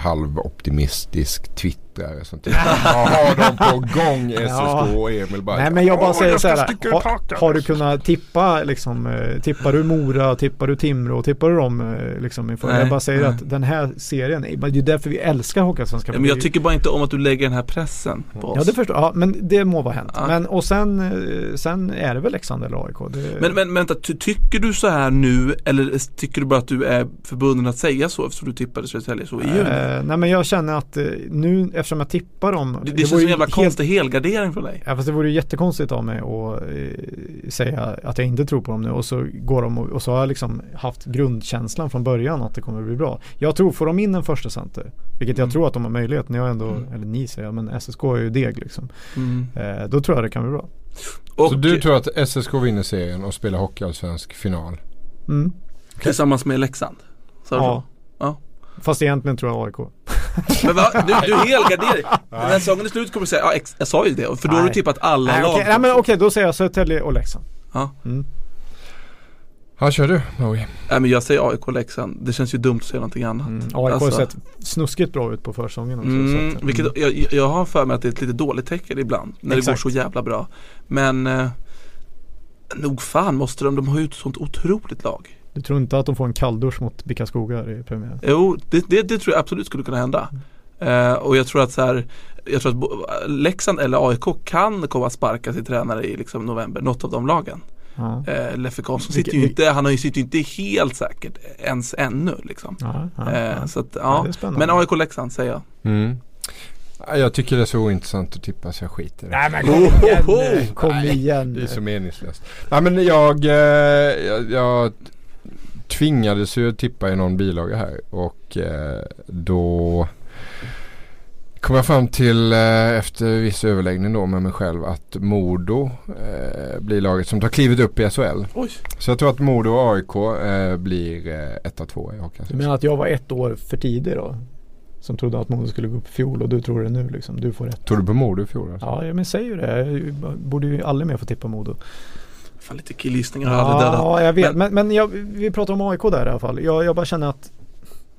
Speaker 1: halvoptimistisk twittrare. Sånt där. Vad har de på gång SSK och Emil bara.
Speaker 3: Nej men jag bara
Speaker 1: "Åh,
Speaker 3: säger så här. Har,
Speaker 1: hakan."
Speaker 3: har du kunnat tippa liksom, eh, tippar du Mora, tippar du Timrå, tippar du dem eh, liksom inför? Jag bara säger
Speaker 2: nej.
Speaker 3: att den här serien, det är därför vi älskar Hockeyallsvenskan.
Speaker 2: Ja, men jag tycker bara inte om att du lägger den här pressen på oss.
Speaker 3: Ja det förstår jag, ja, men det må vara hänt.
Speaker 2: Ja.
Speaker 3: Men och sen, eh, sen är det väl Leksand eller AIK. Det,
Speaker 2: Men, men vänta, ty, tycker du så här nu eller tycker du bara att du är förbunden att säga så eftersom du tippade Södertälje så i juni?
Speaker 3: Nej men jag känner att nu eftersom jag tippar dem.
Speaker 2: det, det, känns
Speaker 3: vore
Speaker 2: som en jävla
Speaker 3: helt-
Speaker 2: konstig helgardering från dig.
Speaker 3: Ja fast det vore ju jättekonstigt av mig att eh, säga att jag inte tror på dem nu och så går de och, och så har jag liksom haft grundkänslan från början att det kommer bli bra. Jag tror, får de in en första center, vilket jag
Speaker 2: Mm.
Speaker 3: tror att de har möjlighet, ni har ändå,
Speaker 2: Mm.
Speaker 3: eller ni säger jag, men SSK är ju deg liksom.
Speaker 2: Mm.
Speaker 3: Eh, då tror jag det kan bli bra.
Speaker 2: Och
Speaker 1: Så du tror att SSK vinner serien och spelar hockeyallsvensk final?
Speaker 3: Mm.
Speaker 2: tillsammans med Leksand? Så
Speaker 3: Ja.
Speaker 2: Ja.
Speaker 3: Fast egentligen tror jag AIK.
Speaker 2: Men va? Du, du helgarderar När säsongen är slut kommer du säga, ja ex, jag sa ju det, för då har du tippat alla
Speaker 3: Nej,
Speaker 2: lag.
Speaker 3: okej, nej men okej, då säger jag Södertälje och Leksand.
Speaker 2: Ja.
Speaker 3: Mm.
Speaker 1: Ja kör du Maui.
Speaker 2: Nej men jag säger AIK och Leksand, det känns ju dumt att säga någonting annat.
Speaker 3: Mm. AIK har
Speaker 2: Alltså.
Speaker 3: sett snuskigt bra ut på försäsongen också.
Speaker 2: Mm,
Speaker 3: så att,
Speaker 2: vilket, jag, jag har för mig att det är ett lite dåligt tecken ibland när
Speaker 3: Exakt.
Speaker 2: det går så jävla bra. Men eh, nog fan måste de, de har ju ett sånt otroligt lag.
Speaker 3: Du tror inte att de får en kalldusch mot Bicka Skogar i premiären?
Speaker 2: Jo, det, det, det tror jag absolut skulle kunna hända. Eh, och jag tror att så här, jag tror att Leksand eller AIK kan komma att sparka sin tränare i liksom november, något av de lagen.
Speaker 3: Ja.
Speaker 2: Eh, Leffe Karlsson sitter ju inte, han har ju sitter inte helt säkert ens ännu liksom.
Speaker 3: Ja, ja,
Speaker 2: Eh, så att,
Speaker 3: Ja,
Speaker 2: ja.
Speaker 3: det är spännande.
Speaker 2: Men AIK Leksand säger jag.
Speaker 1: Mm. Ja, Jag tycker det är så ointressant att tippa så jag skiter.
Speaker 3: Nej men kom igen nu. Kom
Speaker 1: Nej,
Speaker 3: igen
Speaker 1: Det är så meningslöst. Nej men jag, eh, jag, jag tvingades ju tippa i någon bilaga här och eh, då kom jag fram till eh, efter viss överläggning då med mig själv att Modo eh, blir laget som tar klivet upp i SHL.
Speaker 2: Oj.
Speaker 1: Så jag tror att Modo och AIK eh, blir eh, etta, tvåa i
Speaker 3: Du
Speaker 1: Hockeyallsvenskan.
Speaker 3: menar att jag var ett år för tidig då? Som trodde att Modo skulle gå upp i fjol och du tror det nu liksom. Du får rätt.
Speaker 1: Tror du på Modo i fjol? Alltså?
Speaker 3: Ja, ja, men säg ju det. Jag borde ju aldrig mer få tippa Modo.
Speaker 2: Fan lite killgissningar har dödat.
Speaker 3: Ja, jag vet.
Speaker 2: Men-
Speaker 3: Men, men jag, vi pratar om AIK där i alla fall. Jag, jag bara känner att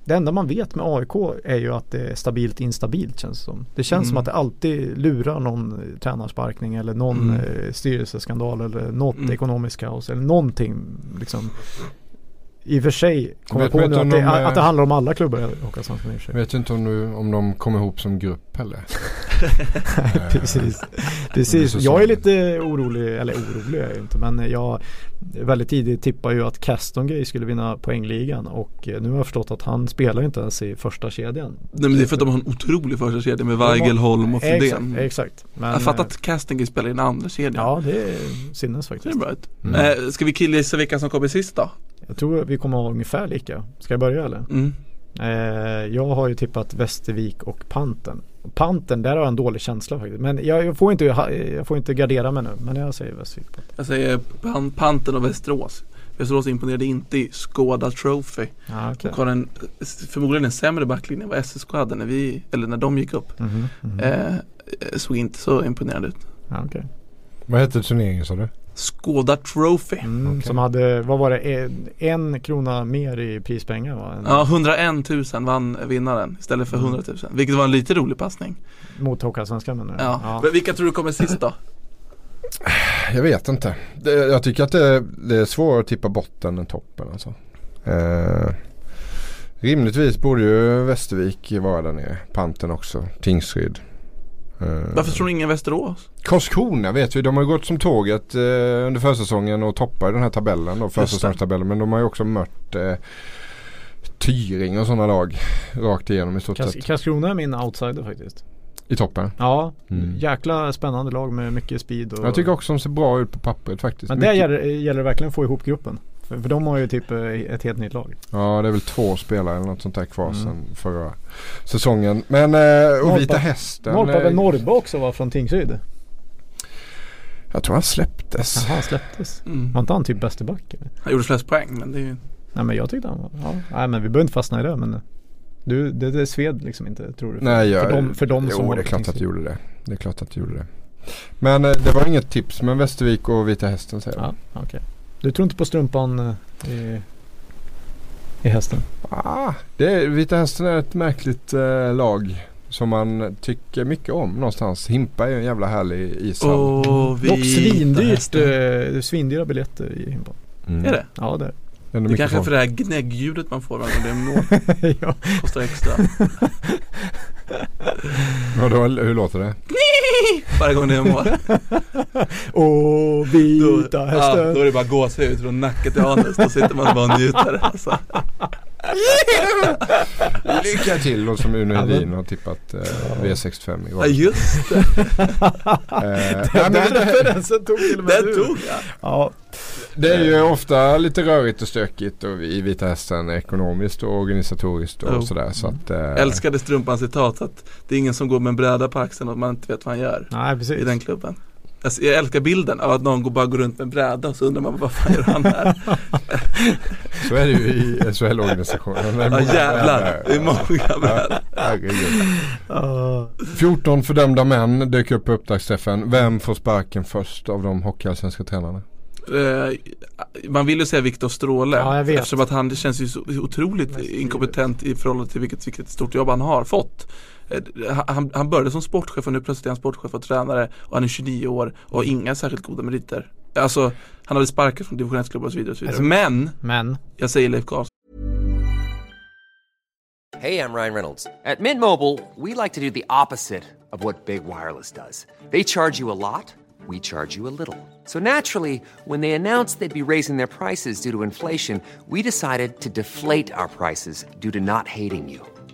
Speaker 3: det enda man vet med AIK är ju att det är stabilt instabilt känns det som. Det känns
Speaker 2: Mm.
Speaker 3: som att det alltid lurar någon eh, tränarsparkning eller någon
Speaker 2: Mm.
Speaker 3: eh, styrelseskandal eller något
Speaker 2: Mm.
Speaker 3: ekonomiskt kaos eller någonting liksom. I och för sig komma
Speaker 1: Vet
Speaker 3: på nu att det,
Speaker 1: de, eh,
Speaker 3: att det handlar om alla klubbar
Speaker 1: Jag vet ju inte om, nu, om de kommer ihop som grupp heller.
Speaker 3: Precis. Precis. Jag är lite orolig, eller orolig är jag inte men jag väldigt tidigt tippade ju att Castongay skulle vinna poängligan och eh, nu har jag förstått att han spelar inte ens i första kedjan.
Speaker 2: Nej men det är för att de har en otrolig första kedja med Weigel, Holm och
Speaker 3: Exakt,
Speaker 2: Fridén.
Speaker 3: exakt. Men,
Speaker 2: Jag fattar
Speaker 3: eh,
Speaker 2: att Casting spelar i den andra kedjan.
Speaker 3: Ja det är sinnes
Speaker 2: Det är
Speaker 3: faktiskt.
Speaker 2: bra ut.
Speaker 1: Mm.
Speaker 2: Eh, ska vi killgissa vilka som kommer sist då?
Speaker 3: Jag tror vi kommer ha ungefär lika. Ska jag börja eller?
Speaker 2: Mm.
Speaker 3: Eh, jag har ju tippat Västervik och Panten. Panten, där har jag en dålig känsla faktiskt. Men jag, jag, får, inte, jag får inte gardera mig nu. Men jag säger Västervik. Panten.
Speaker 2: Jag säger Pan- Panten och Västerås. Västerås imponerade inte i Skåda Trophy.
Speaker 3: Ja, okej.
Speaker 2: Och har en, förmodligen en sämre backlinje än vad SSK hade när vi, eller när de gick upp.
Speaker 3: Mhm, mhm.
Speaker 2: Eh, såg inte så imponerande ut.
Speaker 3: ja, okej.
Speaker 1: Vad hette turneringen sa du?
Speaker 2: Skåda Trophy.
Speaker 3: Mm,
Speaker 1: Okej.
Speaker 3: Som hade, vad var det, en, en krona mer i prispengar va?
Speaker 2: Ja, 101 000 vann vinnaren istället för
Speaker 3: Mm.
Speaker 2: 100 000. Vilket var en lite rolig passning.
Speaker 3: Mot Hockeyallsvenskan menar du?
Speaker 2: Ja. Men vilka tror du kommer sist då?
Speaker 1: Jag vet inte. Det, jag tycker att det, det är svårare att tippa botten än toppen alltså. Eh, rimligtvis borde ju Västervik vara där nere. Panten också. Tingsryd. Eh,
Speaker 2: Varför tror du ingen Västerås?
Speaker 1: Karlskrona vet vi. De har ju gått som tåget eh, under försäsongen och toppar i den här tabellen då. Försäsongstabellen. Men de har ju också mött eh, Tyring och sådana lag rakt igenom i stort
Speaker 3: Kas-
Speaker 1: sett.
Speaker 3: Karlskrona är min outsider faktiskt.
Speaker 1: I toppen.
Speaker 3: Ja,
Speaker 1: Mm.
Speaker 3: jäkla spännande lag med mycket speed och
Speaker 1: Jag tycker också de ser bra ut på pappret faktiskt.
Speaker 3: Men
Speaker 1: Mycket-
Speaker 3: gäller, gäller verkligen att få ihop gruppen. För, för de har ju typ eh, ett helt nytt lag.
Speaker 1: Ja det är väl två spelare eller något sånt där kvar
Speaker 3: Mm.
Speaker 1: sedan förra säsongen. Men eh, och Vita Hästen.
Speaker 3: Norrpa
Speaker 1: eh,
Speaker 3: väl Norrba också var från Tingsryd?
Speaker 1: Jag tror han släpptes.
Speaker 3: Jaha, han släpptes.
Speaker 2: Mm.
Speaker 3: Var inte han typ bäste back? eller?
Speaker 2: Han gjorde flest poäng men det är ju
Speaker 3: Nej men jag tyckte han var, ja. Nej men vi behöver inte fastna i det men du, det, det sved liksom inte tror du? För,
Speaker 1: Nej jag,
Speaker 3: för dem, för dem
Speaker 1: jo,
Speaker 3: som
Speaker 1: det är klart att det gjorde det. Det är klart att det gjorde det. Men eh, det var inget tips. Men Västervik och Vita Hästen säger jag.
Speaker 3: Ja, okej. Du tror inte på strumpan eh, i, i hästen?
Speaker 1: Ah, det Vita Hästen är ett märkligt eh, lag. Som man tycker mycket om någonstans. Himpa är ju en jävla härlig ishall.
Speaker 2: Åh,
Speaker 3: Dock svindyrt, eh, svindyra biljetter i Himpa.
Speaker 1: Mm.
Speaker 2: Är det?
Speaker 3: Ja det är
Speaker 1: Ändå
Speaker 2: Det
Speaker 1: mycket
Speaker 2: kanske är för det här gnäggljudet man får gång det är mål.
Speaker 3: ja.
Speaker 2: Kostar extra.
Speaker 1: Vadå, hur låter det?
Speaker 2: Varje gång det är mål.
Speaker 3: Åh,
Speaker 2: Då,
Speaker 3: vita
Speaker 2: ja,
Speaker 3: hästen.
Speaker 2: då är det bara gåshud från nacke till anus. Då sitter man bara och njuter. Alltså.
Speaker 1: Lycka till och som Uno Hedin har tippat eh, V65 i
Speaker 2: Ja just det,
Speaker 1: Eh,
Speaker 3: Den referensen tog till och med
Speaker 2: den
Speaker 3: du.
Speaker 2: tog jag.
Speaker 3: Ja,
Speaker 1: det är ju ofta lite rörigt och stökigt och i Vita Hästen ekonomiskt och organisatoriskt och
Speaker 2: Jo.
Speaker 1: sådär. Så att, eh,
Speaker 2: Älskade strumpan citat att det är ingen som går med en bräda på axeln och man inte vet vad han gör
Speaker 3: nej
Speaker 2: i
Speaker 3: precis.
Speaker 2: den klubben. Alltså, jag älskar bilden av att någon går, bara går runt med en bräda och så undrar man vad fan gör han här?
Speaker 1: Så är det ju i SHL-organisationen.
Speaker 2: Ja jävlar, det är många brädor.
Speaker 3: Ja.
Speaker 1: 14 fördömda män dök upp på upptaktsträffen. Vem får sparken först av de hockeyallsvenska tränarna?
Speaker 2: Eh, man vill ju säga Viktor Stråle
Speaker 3: Ja,
Speaker 2: eftersom att han det känns ju så otroligt
Speaker 3: Mest
Speaker 2: inkompetent i förhållande till vilket, vilket stort jobb han har fått. Eh, Han, han började som sportchef och nu plötsligt är han sportchef och tränare och han är 29 år och har inga särskilt goda meriter. Alltså han hade sparkat från division 1-klubbar och så vidare. Och så vidare.
Speaker 3: Alltså,
Speaker 2: Men
Speaker 3: Men
Speaker 2: jag säger Leif Karlsson.
Speaker 7: Hey, I'm Ryan Reynolds. At Mint Mobile, we like to do the opposite of what Big Wireless does. They charge you a lot, we charge you a little. So naturally, when they announced they'd be raising their prices due to inflation, we decided to deflate our prices due to not hating you.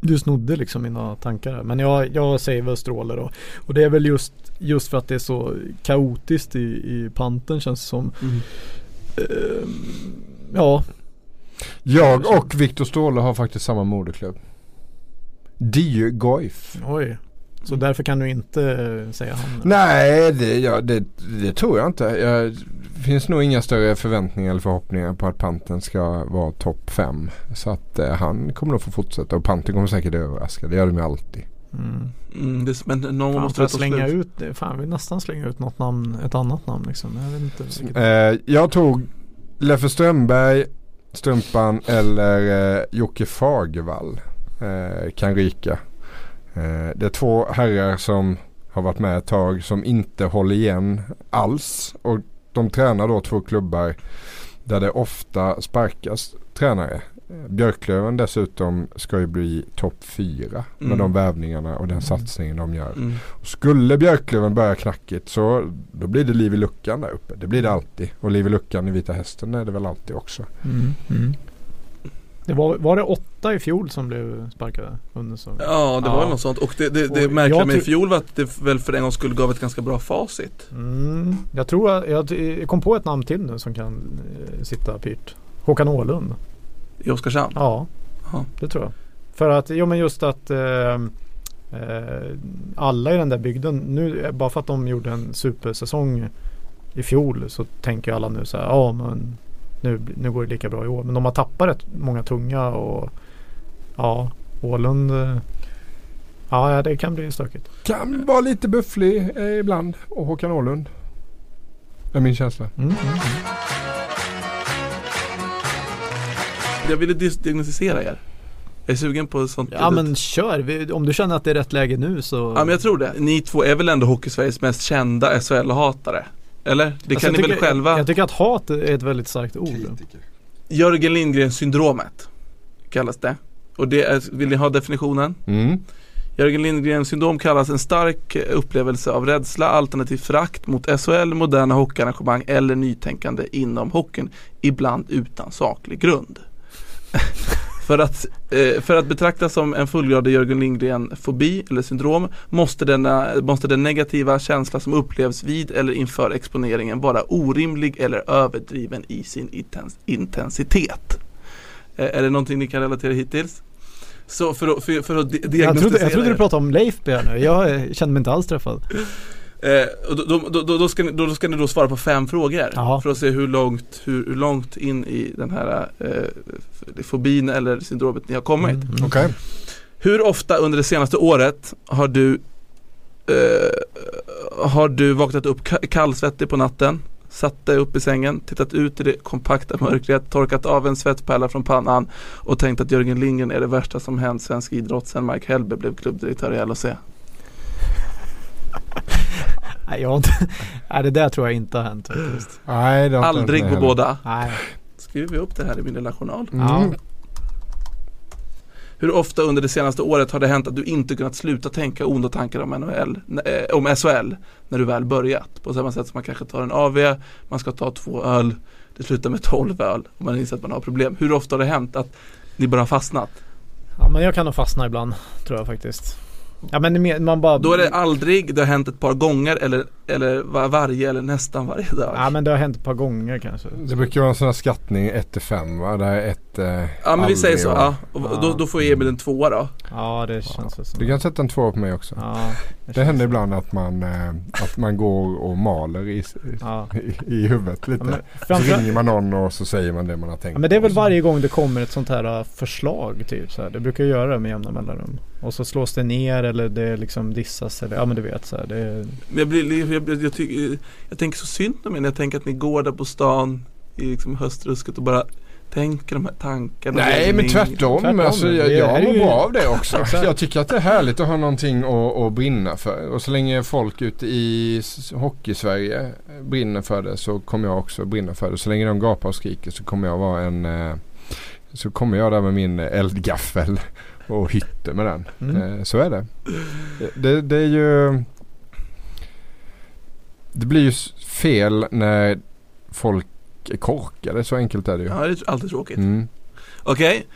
Speaker 3: du snodde liksom mina tankar här. Men jag, jag säger väl Stråle då. Och det är väl just, just för att det är så kaotiskt i, i panten känns det som.
Speaker 2: Mm.
Speaker 3: Ehm, ja,
Speaker 1: Jag och Viktor Ståhle har faktiskt samma moderklubb. Dieu Goif.
Speaker 3: oj. Så därför kan du inte eh, säga han?
Speaker 1: Nej, det, ja, det, det tror jag inte. Jag, det finns nog inga större förväntningar eller förhoppningar på att Panten ska vara topp 5. Så att eh, han kommer nog få fortsätta och Panten kommer säkert överraska. Det gör de ju alltid.
Speaker 3: Mm.
Speaker 2: Mm, det, men någon
Speaker 3: Fan,
Speaker 2: måste
Speaker 3: slänga
Speaker 2: slut.
Speaker 3: ut, det- fan vi nästan slänga ut något namn, ett annat namn liksom. Jag vet inte.
Speaker 1: Eh, jag tog Leffe Strömberg, Strumpan eller eh, Jocke Fagervall eh, kan ryka. Eh, det är två herrar som har varit med ett tag som inte håller igen alls. Och de tränar då två klubbar där det ofta sparkas tränare. Björklöven dessutom ska ju bli topp fyra med
Speaker 2: Mm.
Speaker 1: de värvningarna och den satsningen de gör.
Speaker 2: Mm.
Speaker 1: Skulle Björklöven börja knackigt så då blir det liv i luckan där uppe. Det blir det alltid. Och liv i luckan i Vita Hästen är det väl alltid också.
Speaker 3: Mm. Det var, var det åtta i fjol som blev sparkade under säsongen?
Speaker 2: Ja det var
Speaker 3: Ja.
Speaker 2: något sånt och det, det, det
Speaker 3: Och
Speaker 2: märkliga med i fjol var att det väl för en gång skulle gav ett ganska bra facit.
Speaker 3: Mm. Jag tror att jag, jag kom på ett namn till nu som kan eh, sitta pyrt. Håkan Åhlund.
Speaker 2: I Oskarshamn.
Speaker 3: Ja,
Speaker 2: Ja.
Speaker 3: det tror jag. För att, jo men just att eh, eh, alla i den där bygden, nu, eh, bara för att de gjorde en supersäsong i fjol så tänker alla nu så här, ja men nu, nu går det lika bra i år. Men de har tappat rätt många tunga och ja, Åhlund eh, Ja, det kan bli stökigt.
Speaker 1: Kan vara lite bufflig eh, ibland. Och Håkan Åhlund. Är min känsla.
Speaker 3: Mm, mm, mm.
Speaker 2: Jag ville diagnostisera er. Jag är sugen på sånt.
Speaker 3: Ja men kör, Vi- om du känner att det är rätt läge nu så
Speaker 2: Ja men jag tror det. Ni två är väl ändå Hockeysveriges mest kända SHL-hatare? Eller? Det
Speaker 3: Alltså,
Speaker 2: kan ni
Speaker 3: jag
Speaker 2: väl
Speaker 3: tycker,
Speaker 2: själva?
Speaker 3: Jag, jag tycker att hat är ett väldigt starkt ord.
Speaker 2: Jörgen Lindgren syndromet kallas det. Och det är, vill ni ha definitionen?
Speaker 1: Mm.
Speaker 2: Jörgen Lindgren syndrom kallas en stark upplevelse av rädsla alternativt förakt mot SHL, moderna hockeyarrangemang eller nytänkande inom hockeyn. Ibland utan saklig grund. för, att, eh, för att betraktas som en fullgradig Jörgen Lindgren-fobi eller syndrom måste, denna, måste den negativa känsla som upplevs vid eller inför exponeringen vara orimlig eller överdriven i sin intens- intensitet. Eh, är det någonting ni kan relatera hittills? Så för att, för, för att di-
Speaker 3: Jag
Speaker 2: diagnostisera
Speaker 3: trodde, jag trodde du pratade om Leif nu. Jag kände mig inte alls träffad.
Speaker 2: Eh, och då, då, då, då, ska ni, då, då ska ni då svara på fem frågor
Speaker 3: Jaha.
Speaker 2: för att se hur långt, hur, hur långt in i den här eh, fobin eller syndromet ni har kommit.
Speaker 3: Mm, mm.
Speaker 1: Okej.
Speaker 2: Hur ofta under det senaste året har du eh, Har du vaknat upp ka- kallsvettig på natten Satt dig upp i sängen, tittat ut i det kompakta mörkret, torkat av en svettpärla från pannan och tänkt att Jörgen Lindgren är det värsta som hänt svensk idrott sedan Mike Hellberg blev klubbdirektör i LHC.
Speaker 3: Nej, jag inte, nej, det där tror jag inte har hänt faktiskt.
Speaker 1: Nej, det har inte
Speaker 2: Aldrig på båda.
Speaker 3: Nej.
Speaker 2: Skriver vi upp det här i min lilla journal.
Speaker 1: Mm.
Speaker 2: Hur ofta under det senaste året har det hänt att du inte kunnat sluta tänka onda tankar om, NHL, eh, om SHL när du väl börjat? På samma sätt som man kanske tar en AV, man ska ta två öl, det slutar med 12 öl och man inser att man har problem. Hur ofta har det hänt att ni bara har fastnat?
Speaker 3: Ja men jag kan nog fastna ibland tror jag faktiskt. Ja men det man bara
Speaker 2: Då är det aldrig, det har hänt ett par gånger eller, eller var, varje eller nästan varje dag.
Speaker 3: Ja men det har hänt ett par gånger kanske.
Speaker 1: Det brukar vara en sån här skattning 1 till 5 va? Där ett eh,
Speaker 2: Ja men vi säger så,
Speaker 1: och-
Speaker 2: ja. Och
Speaker 3: Ja.
Speaker 2: Då, då får Emil en tvåa då.
Speaker 3: Ja det känns väl som
Speaker 1: Du kan sätta en två på mig också.
Speaker 3: Ja,
Speaker 1: Det
Speaker 3: känns
Speaker 1: händer
Speaker 3: så.
Speaker 1: ibland att man, eh, att man går och maler i,
Speaker 3: Ja.
Speaker 1: i, i huvudet lite.
Speaker 3: Ja, men,
Speaker 1: så
Speaker 3: framför,
Speaker 1: ringer man någon och så säger man det man har tänkt.
Speaker 3: ja, men det är väl.
Speaker 1: Så-
Speaker 3: varje gång det kommer ett sånt här uh, förslag typ så här. Det brukar jag göra det med jämna mellanrum. Och så slås det ner eller det liksom dissas eller ja men du vet så här. Det är,
Speaker 2: Men jag, blir, jag, jag, jag, tycker, jag tänker så synd om er när jag tänker att ni går där på stan i liksom höstrusket och bara tänker de här tankarna.
Speaker 1: Nej men tvärtom.
Speaker 3: Tvärtom.
Speaker 1: Alltså, jag, jag
Speaker 3: är
Speaker 1: mår
Speaker 3: ju-
Speaker 1: bra av det också. Jag tycker att det är härligt att ha någonting att, att brinna för. Och så länge folk ute i hockey-Sverige brinner för det så kommer jag också brinna för det. Så länge de gapar och skriker så kommer jag vara en eh, så kommer jag där med min eldgaffel och hytter med den.
Speaker 3: Mm.
Speaker 1: Eh, Så är det. det. Det är ju Det blir ju fel när folk är korkade. Så enkelt är det ju.
Speaker 2: Ja det är alltid tråkigt.
Speaker 1: Mm.
Speaker 2: Okej,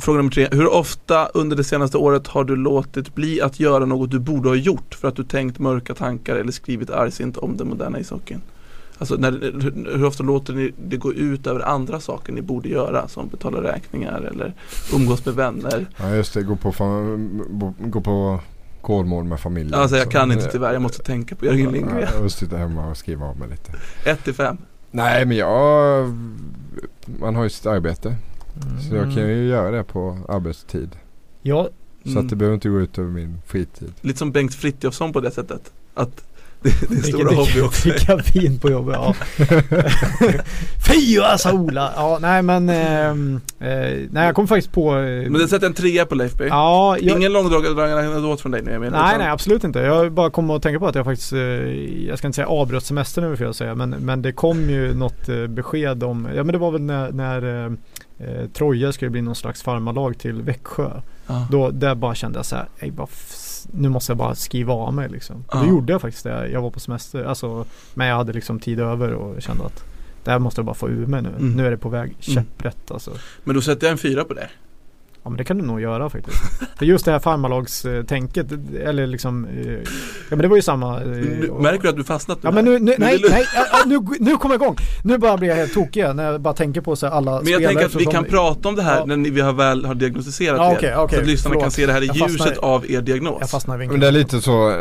Speaker 2: fråga nummer tre. Hur ofta under det senaste året har du låtit bli att göra något du borde ha gjort för att du tänkt mörka tankar eller skrivit argsint om den moderna ishockeyn? Alltså när, hur, hur ofta låter ni det gå ut över andra saker ni borde göra som betala räkningar eller umgås med vänner?
Speaker 1: Ja just det, gå på, gå på Kolmården med familjen.
Speaker 2: Alltså jag
Speaker 1: Så,
Speaker 2: kan inte tyvärr, jag måste tänka på Jörgen Lindgren.
Speaker 1: Ja, och sitta hemma och skriva av mig lite.
Speaker 2: 1 till 5.
Speaker 1: Nej men jag, man har ju sitt arbete. Så jag kan
Speaker 3: Mm.
Speaker 1: ju göra det på arbetstid.
Speaker 3: Jag,
Speaker 1: Så
Speaker 2: Mm.
Speaker 1: att det behöver inte gå ut över min fritid.
Speaker 2: Lite som Bengt Frithiofsson på det sättet. Att det, det är stora hobby också.
Speaker 3: Dricka vin på jobbet, ja. Fy alltså Ola! Ja, nej men, ehm, eh, nej jag kom faktiskt på eh,
Speaker 2: Men det sätter en trea på Leif B.
Speaker 3: Ja, jag,
Speaker 2: Ingen långdragen anekdot från dig nu Emil.
Speaker 3: Nej
Speaker 2: utan-
Speaker 3: nej absolut inte. Jag bara kom att tänka på att jag faktiskt, eh, jag ska inte säga avbröt semestern över fel att säga men, men det kom ju något eh, besked om, ja men det var väl när, när eh, Troja skulle bli någon slags farmarlag till Växjö.
Speaker 2: Ja.
Speaker 3: Då där bara kände jag så här, "Ej, bara nu måste jag bara skriva av mig liksom.
Speaker 2: Ja.
Speaker 3: Då gjorde jag faktiskt det. Jag var på semester, alltså, men jag hade liksom tid över och kände att det här måste jag bara få ur mig nu.
Speaker 2: Mm.
Speaker 3: Nu är det på väg käpprätt alltså.
Speaker 2: Men då sätter jag en fyra på det.
Speaker 3: Ja men det kan du nog göra faktiskt. För just det här farmarlagstänket, eller liksom, eh, ja men det var ju samma. eh,
Speaker 2: Nu,
Speaker 3: och-
Speaker 2: märker du att du fastnat
Speaker 3: Ja
Speaker 2: nu
Speaker 3: men nu, nu nej,
Speaker 2: du-
Speaker 3: nej, nu, nu kommer jag igång. Nu börjar jag bli helt tokig när jag bara tänker på så här alla
Speaker 2: Men jag
Speaker 3: spelare
Speaker 2: tänker att vi
Speaker 3: som-
Speaker 2: kan prata om det här
Speaker 3: Ja.
Speaker 2: när ni- vi har väl har diagnostiserat
Speaker 3: Ja, okej, okej,
Speaker 2: så att lyssnarna kan
Speaker 3: förlåt.
Speaker 2: se det här i
Speaker 3: Jag fastnar-
Speaker 2: ljuset av er diagnos.
Speaker 3: Jag fastnar i vinkeln.
Speaker 1: Men det är lite så, eh,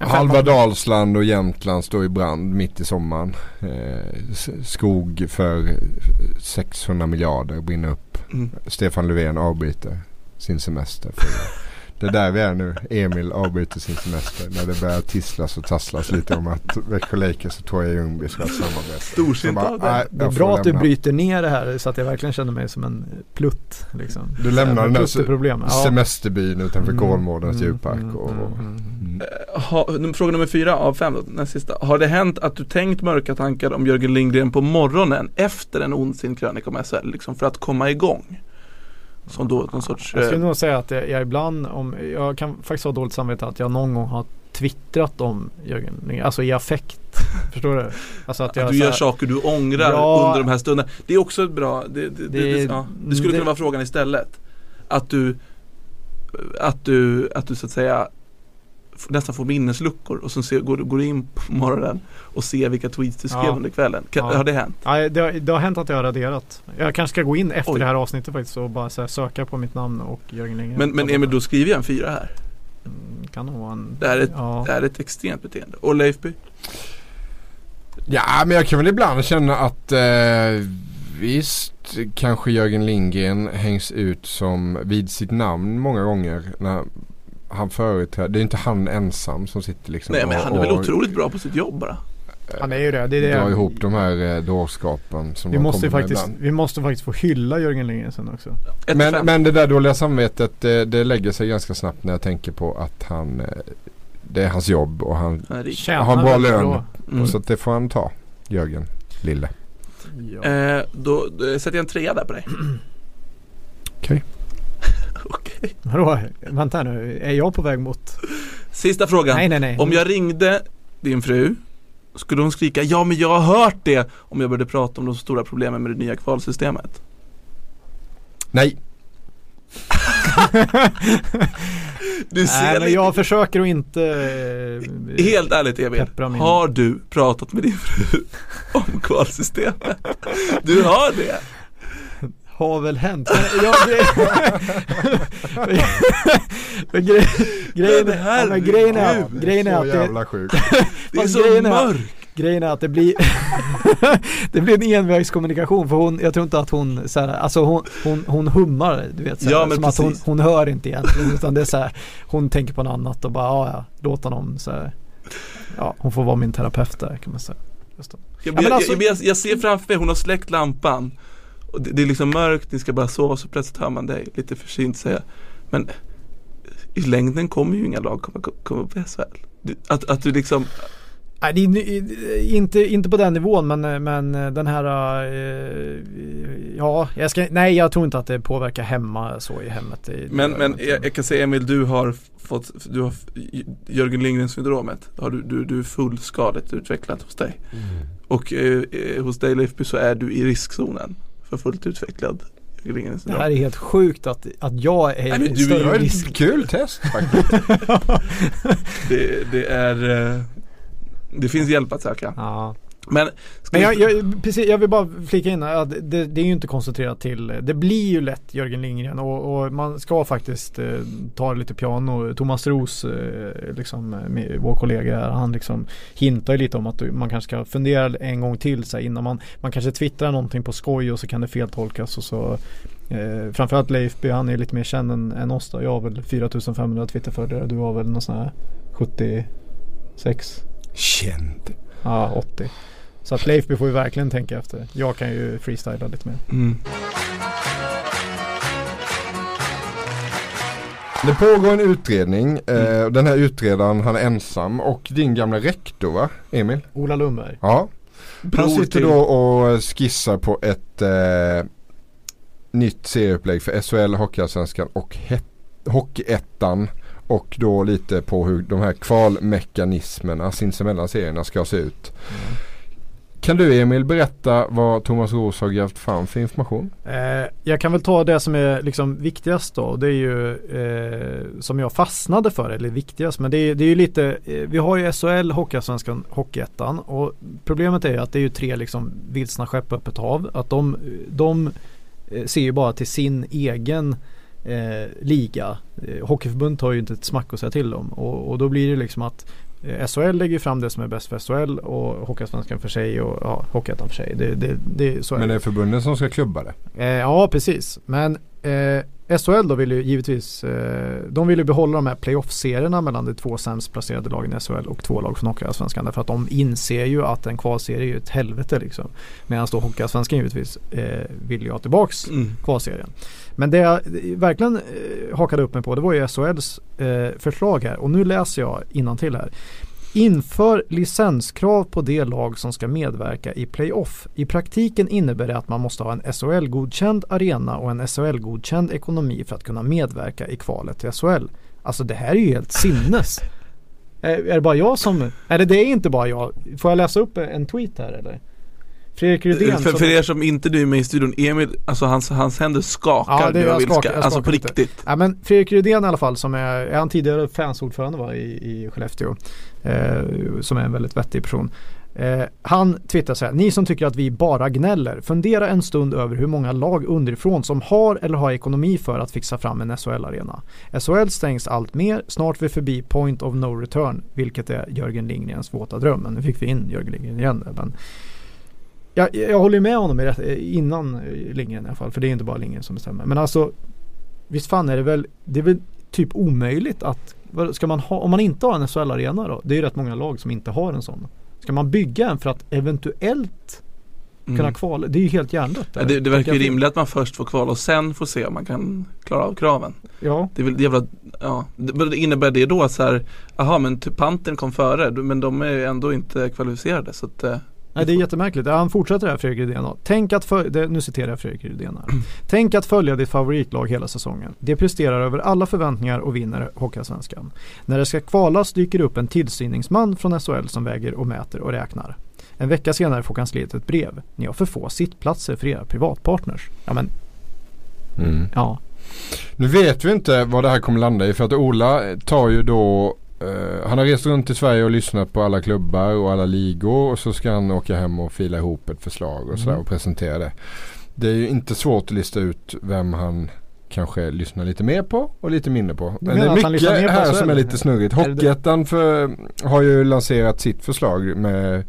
Speaker 3: Jag
Speaker 1: halva. Dalsland och Jämtland står i brand mitt i sommaren. Eh, skog för 600 miljarder brinner upp.
Speaker 2: Mm.
Speaker 1: Stefan Löfven avbryter sin semester. För det är där vi är nu. Emil avbryter sin semester. När det börjar tisslas och tasslas lite om att Växjö Lakers och Troja Ljungby ska ha samarbete. Så
Speaker 2: Storsint av dig.
Speaker 3: Det är bra att du bryter ner det här så att jag verkligen känner mig som en plutt. Liksom.
Speaker 1: Du lämnar den där. Semesterbyn utanför
Speaker 3: Mm,
Speaker 1: Kolmårdens
Speaker 3: mm,
Speaker 1: djurpark.
Speaker 3: mm,
Speaker 1: Och,
Speaker 3: mm,
Speaker 1: och,
Speaker 3: mm.
Speaker 1: mm.
Speaker 2: Ha, num- fråga nummer fyra av fem den sista. Har det hänt att du tänkt mörka tankar om Jörgen Lindgren på morgonen efter en ondsint krönika om SHL, liksom för att komma igång? Som då någon sorts...
Speaker 3: Jag skulle
Speaker 2: eh,
Speaker 3: nog säga att jag, ibland, om, jag kan faktiskt ha dåligt samvete att jag någon gång har twittrat om Jörgen alltså i affekt. Förstår du? Alltså att
Speaker 2: att du gör
Speaker 3: här-
Speaker 2: saker du ångrar
Speaker 3: Ja.
Speaker 2: under de här stunderna. Det är också ett bra, det, det, det, ja, det skulle kunna vara frågan istället. Att du, att du, att du så att säga nästan får minnesluckor och så ser, går, du- går in på morgonen och ser vilka tweets du skrev
Speaker 3: Ja.
Speaker 2: under kvällen. Kan,
Speaker 3: Ja.
Speaker 2: Har det hänt?
Speaker 3: Ja, det, har, det har hänt att jag har raderat. Jag kanske ska gå in efter
Speaker 2: Oj.
Speaker 3: det här avsnittet faktiskt och bara så här, söka på mitt namn och Jörgen Lindgren.
Speaker 2: Men, men Emil, då skriver jag en fyra här.
Speaker 3: Mm, Kan nog en...
Speaker 2: Det här är ett,
Speaker 3: ja.
Speaker 2: det här är ett extremt beteende. Och Leifby?
Speaker 1: Ja men jag kan väl ibland känna att eh, visst kanske Jörgen Lindgren hängs ut som vid sitt namn många gånger. När han företräder, det är inte han ensam som sitter liksom
Speaker 2: Nej men han är väl otroligt bra på sitt jobb bara.
Speaker 3: Han är ju det. det, är det.
Speaker 1: drar ihop de här eh, dårskapen som
Speaker 3: vi måste, faktiskt,
Speaker 1: ibland.
Speaker 3: vi måste faktiskt få hylla Jörgen Lindgren sen också.
Speaker 1: Men, men det där dåliga samvetet det, det lägger sig ganska snabbt när jag tänker på att han eh, det är hans jobb och han.
Speaker 3: Tjänar
Speaker 1: har bra lön.
Speaker 2: Mm.
Speaker 1: så att det får han ta Jörgen Lille.
Speaker 3: Ja.
Speaker 2: Eh, då, då sätter jag en trea där på dig.
Speaker 1: Okej.
Speaker 2: Okej.
Speaker 3: Vadå? Vänta nu, är jag på väg mot?
Speaker 2: Sista frågan.
Speaker 3: Nej nej nej.
Speaker 2: Om jag ringde din fru skulle hon skrika ja men jag har hört det om jag började prata om de stora problemen med det nya kvalsystemet.
Speaker 1: Nej.
Speaker 2: Du ser
Speaker 3: Nej men jag försöker att inte... eh,
Speaker 2: Helt ärligt Emil,
Speaker 3: min-
Speaker 2: har du pratat med din fru om kvalsystemet? Du har det?
Speaker 3: Har väl hänt. Men, jag, men gre, grejen, är, ja, men grejen är,
Speaker 2: herregud,
Speaker 3: grejen är
Speaker 1: Så
Speaker 3: att det,
Speaker 1: jävla sjukt.
Speaker 2: Det är så
Speaker 3: är-
Speaker 2: mörkt.
Speaker 3: grejen är att det blir Det blir en envägskommunikation för hon, jag tror inte att hon så här, alltså hon, hon, hon hummar du vet så här,
Speaker 2: Ja,
Speaker 3: som att hon,
Speaker 2: precis.
Speaker 3: hon hör inte egentligen utan det är så här, Hon tänker på något annat och bara ja, ja låt honom så här, Ja hon får vara min terapeut där kan man säga Just det.
Speaker 2: Jag,
Speaker 3: men
Speaker 2: jag,
Speaker 3: alltså-
Speaker 2: jag, jag ser framför mig, hon har släckt lampan och det, det är liksom mörkt, ni ska bara sova så plötsligt hör man dig lite försynt säga Men i längden kommer ju inga lag komma, komma upp i SHL att, att du liksom
Speaker 3: Nej, det är inte, inte på den nivån men, men den här eh, Ja, jag ska, nej jag tror inte att det påverkar hemma så i hemmet. Det-
Speaker 2: Men, men jag, jag kan säga Emil, du har fått, du har Jörgen Lindgren syndromet har du, du, du är fullskaligt utvecklat hos dig. Och eh, eh, hos dig Leifby så är du i riskzonen för fullt utvecklad
Speaker 3: Det här är helt sjukt att, att jag är
Speaker 2: Nej, men du
Speaker 3: större
Speaker 1: ett kul test faktiskt.
Speaker 2: det, det är eh, Det finns hjälp att söka
Speaker 3: Ja.
Speaker 2: Men,
Speaker 3: Men jag, jag, precis, jag vill bara flika in att det, det är ju inte koncentrerat till Det blir ju lätt Jörgen Lindgren och, och man ska faktiskt eh, ta lite piano Thomas Roos, eh, liksom, vår kollega här, han liksom hintar ju lite om att man kanske ska fundera en gång till så här, innan man Man kanske twittrar någonting på skoj och så kan det feltolkas och så Eh, framförallt Leifby, han är lite mer känd än, än oss då. Jag har väl 4500 Twitterföljare. Du har väl någon sån här 76?
Speaker 1: Känd.
Speaker 3: Ja, 80. Så att Leifby får ju verkligen tänka efter. Jag kan ju freestyla lite mer.
Speaker 2: Mm.
Speaker 1: Det pågår en utredning. Eh, den här utredaren han är ensam och din gamla rektor va Emil?
Speaker 3: Ola Lundberg.
Speaker 1: Ja. Han sitter då och skissar på ett eh, nytt serieupplägg för SHL, Hockeyallsvenskan och Hockeyettan. Och då lite på hur de här kvalmekanismerna sinsemellan serierna ska se ut. Kan du Emil berätta vad Thomas Roos har grävt fram för information?
Speaker 3: Eh, jag kan väl ta det som är liksom viktigast då. Det är ju eh, som jag fastnade för, eller viktigast. Men det är, det är ju lite, eh, vi har ju SHL, Hockeyallsvenskan, Hockeyettan. Och problemet är ju att det är ju tre liksom vilsna skepp öppet hav. Att de, de eh, ser ju bara till sin egen eh, liga. Eh, Hockeyförbundet har ju inte ett smack att säga till om. Och, och då blir det liksom att SHL lägger fram det som är bäst för SHL och Hockeyallsvenskan för sig och ja, Hockeyettan för sig. Det, det, det, så är
Speaker 1: Men
Speaker 3: det.
Speaker 1: är förbunden som ska klubba det.
Speaker 3: Eh, ja, precis. Men eh, SHL då vill ju givetvis, eh, de vill ju behålla de här playoff-serierna mellan de två sämst placerade lagen i SHL och två lag från Hockeyallsvenskan. Därför att de inser ju att en kvalserie är ju ett helvete liksom. Medan då Hockeyallsvenskan givetvis eh, vill ju ha tillbaks
Speaker 2: Mm.
Speaker 3: kvalserien. Men det jag verkligen eh, hakade upp mig på det var ju SHLs eh, förslag här. Och nu läser jag till här. Inför licenskrav på det lag som ska medverka i playoff. I praktiken innebär det att man måste ha en SHL-godkänd arena och en SHL-godkänd ekonomi för att kunna medverka i kvalet till SHL. Alltså det här är ju helt sinnes. är, är det bara jag som... Är det det inte bara jag? Får jag läsa upp en tweet här eller? Fredrik Rydén.
Speaker 2: För,
Speaker 3: som-
Speaker 2: för er som inte nu är med i studion, Emil, alltså hans, hans händer skakar
Speaker 3: Ja, det- jag
Speaker 2: av
Speaker 3: skakar- jag
Speaker 2: Alltså på
Speaker 3: skakar lite.
Speaker 2: riktigt.
Speaker 3: Ja men Fredrik Rydén i alla fall som är, är han tidigare fansordförande va, i, i Skellefteå. Eh, som är en väldigt vettig person. Eh, han twittrar så här, ni som tycker att vi bara gnäller, fundera en stund över hur många lag underifrån som har eller har ekonomi för att fixa fram en SHL-arena. SHL stängs allt mer, snart vi förbi point of no return, vilket är Jörgen Lindgrens våta dröm. Men nu fick vi in Jörgen Lindgren igen men jag, jag håller med honom i det, innan eh, Lindgren i alla fall, för det är inte bara Lindgren som bestämmer. Men alltså, visst fan är det väl, det är väl typ omöjligt att, ska man ha, om man inte har en SHL-arena då? Det är ju rätt många lag som inte har en sån. Ska man bygga en för att eventuellt kunna
Speaker 2: Mm.
Speaker 3: kvala? Det är ju helt hjärndött.
Speaker 2: Ja, det, det verkar ju rimligt att man först får kvala och sen får se om man kan klara av kraven.
Speaker 3: Ja,
Speaker 2: Det är väl jävla, ja. Det- innebär det då att så här, aha men typ Pantern kom före, men de är ju ändå inte kvalificerade så att eh,
Speaker 3: Nej, det är jättemärkligt. Han fortsätter här Fredrik Rydén. Tänk att föl- det, nu citerar jag Fredrik Rydén här. Tänk att följa ditt favoritlag hela säsongen. Det presterar över alla förväntningar och vinner Hockeyallsvenskan. När det ska kvalas dyker upp en tillsyningsman från SHL som väger och mäter och räknar. En vecka senare får kansliet ett brev. Ni har för få sittplatser för era privatpartners. Ja men, ja.
Speaker 1: Nu vet vi inte vad det här kommer landa i för att Ola tar ju då eh, han har rest runt i Sverige och lyssnat på alla klubbar och alla ligor och så ska han åka hem och fila ihop ett förslag och sådär
Speaker 3: Mm.
Speaker 1: och presentera det. Det är ju inte svårt att lista ut vem han kanske lyssnar lite mer på och lite mindre på. Men det är mycket här som är lite snurrigt. Hockeyettan har ju lanserat sitt förslag med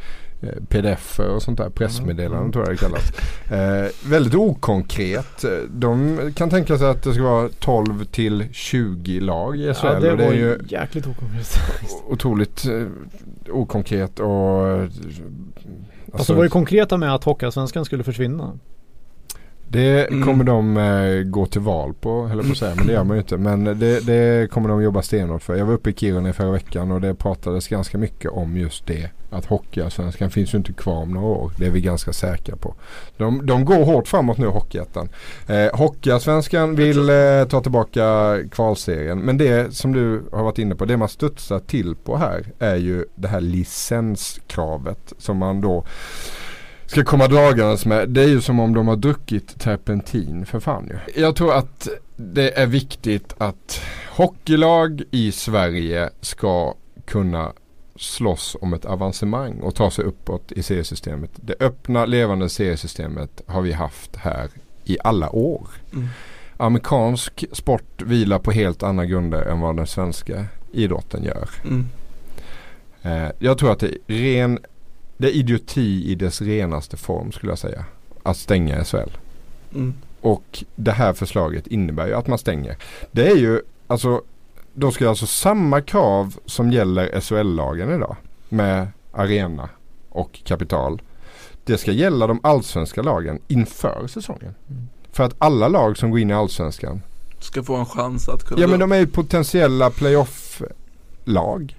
Speaker 1: pdf och sånt där. Pressmeddelanden
Speaker 3: Mm.
Speaker 1: tror jag det kallas. Eh, väldigt okonkret. De kan tänka sig att det ska vara 12 till 20 lag i SHL.
Speaker 3: ja det
Speaker 1: det är ju
Speaker 3: jäkligt okonkret.
Speaker 1: otroligt eh, okonkret och eh,
Speaker 3: Fast
Speaker 1: alltså,
Speaker 3: de var ju konkreta med att Hockeyallsvenskan skulle försvinna.
Speaker 1: Det
Speaker 2: Mm.
Speaker 1: kommer de eh, gå till val på, jag på att säga, men det gör man ju inte. Men det, det kommer de jobba stenhårt för. Jag var uppe i Kiruna i förra veckan och det pratades ganska mycket om just det. Att Hockeyallsvenskan finns ju inte kvar om några år. Det är vi ganska säkra på. De, de går hårt framåt nu, Hockeyettan. Eh, Hockeyallsvenskan vill eh, ta tillbaka kvalserien. Men det som du har varit inne på, det man studsar till på här är ju det här licenskravet som man då ska komma dragandes med. Det är ju som om de har druckit terpentin för fan ju. Jag tror att det är viktigt att hockeylag i Sverige ska kunna slåss om ett avancemang och ta sig uppåt i seriesystemet. Det öppna levande seriesystemet har vi haft här i alla år.
Speaker 2: mm.
Speaker 1: Amerikansk sport vilar på helt andra grunder än vad den svenska idrotten gör.
Speaker 2: Mm.
Speaker 1: Eh, jag tror att det är ren det är idioti i dess renaste form skulle jag säga. Att stänga SHL.
Speaker 2: Mm.
Speaker 1: Och det här förslaget innebär ju att man stänger. Det är ju alltså då ska alltså samma krav som gäller SHL-lagen idag med arena och kapital. Det ska gälla de allsvenska lagen inför säsongen. För att alla lag som går in i allsvenskan.
Speaker 2: Ska få en chans att kunna
Speaker 1: Ja men de är ju potentiella playoff-lag.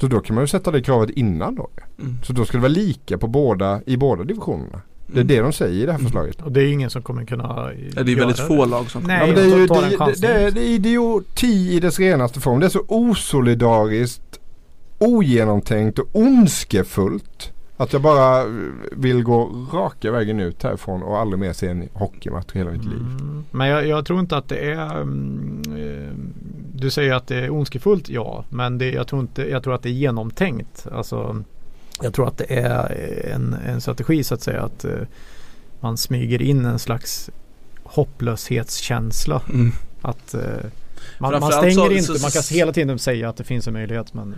Speaker 1: Så då kan man ju sätta det kravet innan då.
Speaker 2: Mm.
Speaker 1: Så då ska det vara lika på båda, i båda divisionerna. Det är
Speaker 2: Mm.
Speaker 1: det de säger i det här förslaget.
Speaker 3: Och det är ingen som kommer kunna
Speaker 2: Ja, det är väldigt
Speaker 3: göra
Speaker 2: få
Speaker 3: det.
Speaker 2: lag som
Speaker 3: Nej,
Speaker 1: Ja, men det är ju
Speaker 3: ta- ta den
Speaker 1: det, det, är- det är idioti i dess renaste form. Det är så osolidariskt, ogenomtänkt och ondskefullt. Att jag bara eh, vill gå raka vägen ut härifrån och aldrig mer se en hockeymatch i hela mitt liv.
Speaker 3: Mm. Men jag, jag tror inte att det är mm, eh, Du säger att det är ondskefullt, ja. Men det, jag, tror inte, jag tror att det är genomtänkt. Alltså, jag tror att det är en, en strategi så att säga. Att eh, man smyger in en slags hopplöshetskänsla.
Speaker 2: Mm.
Speaker 3: Att eh, man, man stänger
Speaker 2: så-
Speaker 3: inte.
Speaker 2: så-
Speaker 3: Man kan hela tiden säga att det finns en möjlighet. Men,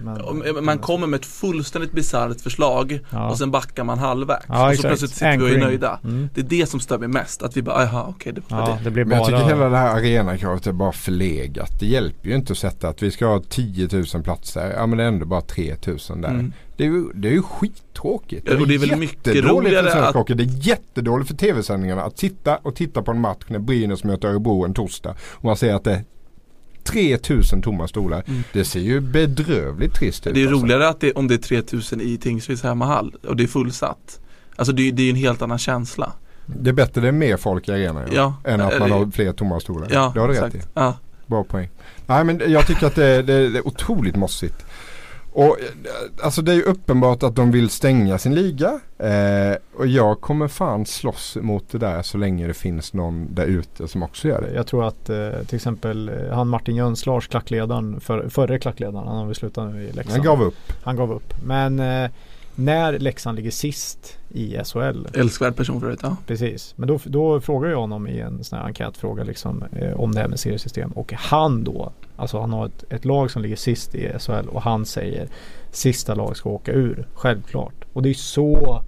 Speaker 3: men,
Speaker 2: Man kommer med ett fullständigt bisarrt förslag
Speaker 3: Ja.
Speaker 2: och sen backar man halvvägs.
Speaker 3: Ja,
Speaker 2: och så
Speaker 3: exakt.
Speaker 2: plötsligt sitter vi och är nöjda.
Speaker 3: Mm.
Speaker 2: Det är det som stör mig mest. Att vi bara, jaha okej det var
Speaker 3: Ja,
Speaker 2: det.
Speaker 3: det blir
Speaker 1: Men jag
Speaker 3: bara
Speaker 1: tycker hela det här arenakravet är bara förlegat. Det hjälper ju inte att sätta att vi ska ha 10 000 platser. Ja men det är ändå bara 3 000 där.
Speaker 2: Mm.
Speaker 1: Det, är ju, det är ju skittråkigt.
Speaker 2: Ja, och det är väl mycket roligare
Speaker 1: för
Speaker 2: att-
Speaker 1: hockey. Det är jättedåligt för tv-sändningarna att sitta och titta på en match när Brynäs möter Örebro en torsdag. Och man ser att det är 3000 tomma stolar.
Speaker 2: Mm.
Speaker 1: Det ser ju bedrövligt trist ut.
Speaker 2: Det är
Speaker 1: alltså.
Speaker 2: roligare att det, om det är 3000 i Tingsryds hemmahall och det är fullsatt. Alltså det, det är ju en helt annan känsla.
Speaker 1: Det är bättre det är mer folk i arenan ja,
Speaker 2: Ja.
Speaker 1: än att man har fler tomma stolar.
Speaker 2: Ja,
Speaker 1: det har du rätt i.
Speaker 2: Ja.
Speaker 1: Bra poäng. Nej men jag tycker att det, det, det är otroligt mossigt. Och eh, alltså det är ju uppenbart att de vill stänga sin liga. Eh, och jag kommer fan slåss mot det där så länge det finns någon där ute som också gör det.
Speaker 3: Jag tror att eh, till exempel eh, han Martin Jönslars klackledaren, för, förre klackledaren, han har väl slutat nu i Leksand.
Speaker 1: Han gav upp.
Speaker 3: Han gav upp. Men eh, när Leksand ligger sist i SHL,
Speaker 2: Älskvärd person förut, ja.
Speaker 3: precis. Men då, då frågar jag honom i en sån här enkätfråga liksom, eh, om det här med seriesystem. Och han då, alltså han har ett, ett lag som ligger sist i SHL och han säger sista lag ska åka ur, självklart. Och det är så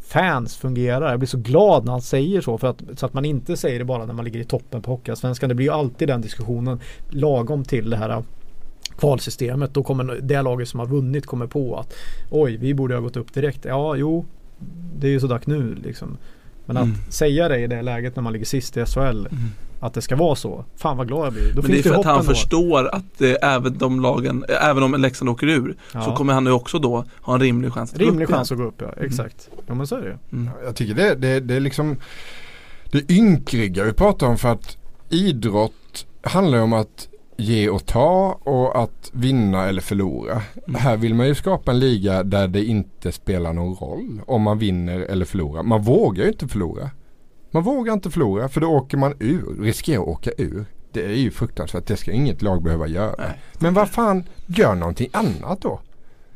Speaker 3: fans fungerar. Jag blir så glad när han säger så. För att, så att man inte säger det bara när man ligger i toppen på Hockeyallsvenskan. Det blir ju alltid den diskussionen lagom till det här kvalsystemet. Då kommer det laget som har vunnit kommer på att oj, vi borde ha gått upp direkt. Ja, jo, det är ju så dags nu liksom. Men
Speaker 2: Mm.
Speaker 3: att säga det i det läget när man ligger sist i SHL att det ska vara så. Fan vad glad jag blir. Då
Speaker 2: Men det är för att han
Speaker 3: ändå.
Speaker 2: förstår att eh, även de lagen, eh, även om Leksand åker ur,
Speaker 3: Ja.
Speaker 2: så kommer han ju också då ha en rimlig chans att gå
Speaker 3: Rimlig
Speaker 2: upp igen.
Speaker 3: chans att gå upp ja, exakt. Ja men så är det ju.
Speaker 2: Mm.
Speaker 1: Jag tycker det, det, det är liksom det ynkliga vi pratar om för att idrott handlar om att ge och ta och att vinna eller förlora.
Speaker 2: Mm.
Speaker 1: Här vill man ju skapa en liga där det inte spelar någon roll om man vinner eller förlorar. Man vågar ju inte förlora. Man vågar inte förlora för då åker man ur, riskerar att åka ur. Det är ju fruktansvärt, det ska inget lag behöva göra.
Speaker 2: Nej.
Speaker 1: Men vad fan, gör någonting annat då.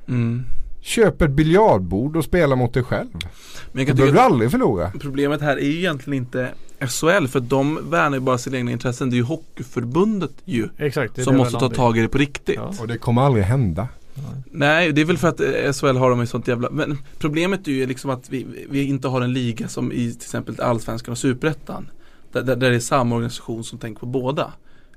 Speaker 2: Mm.
Speaker 1: Köp ett biljardbord och spela mot dig själv.
Speaker 2: Men jag
Speaker 1: Då
Speaker 2: kan tycka
Speaker 1: behöver du aldrig förlora.
Speaker 2: Problemet här är ju egentligen inte SHL för de värnar ju bara sina egna intressen. Det är ju Hockeyförbundet ju
Speaker 3: Exakt. det
Speaker 2: som
Speaker 3: det
Speaker 2: måste ta tag i det på riktigt.
Speaker 3: Ja.
Speaker 1: Och det kommer aldrig hända.
Speaker 2: Nej, det är väl för att eh, SHL har de ju sånt jävla Men problemet är ju liksom att vi, vi inte har en liga som i till exempel Allsvenskan och Superettan där, där, där det är samma organisation som tänker på båda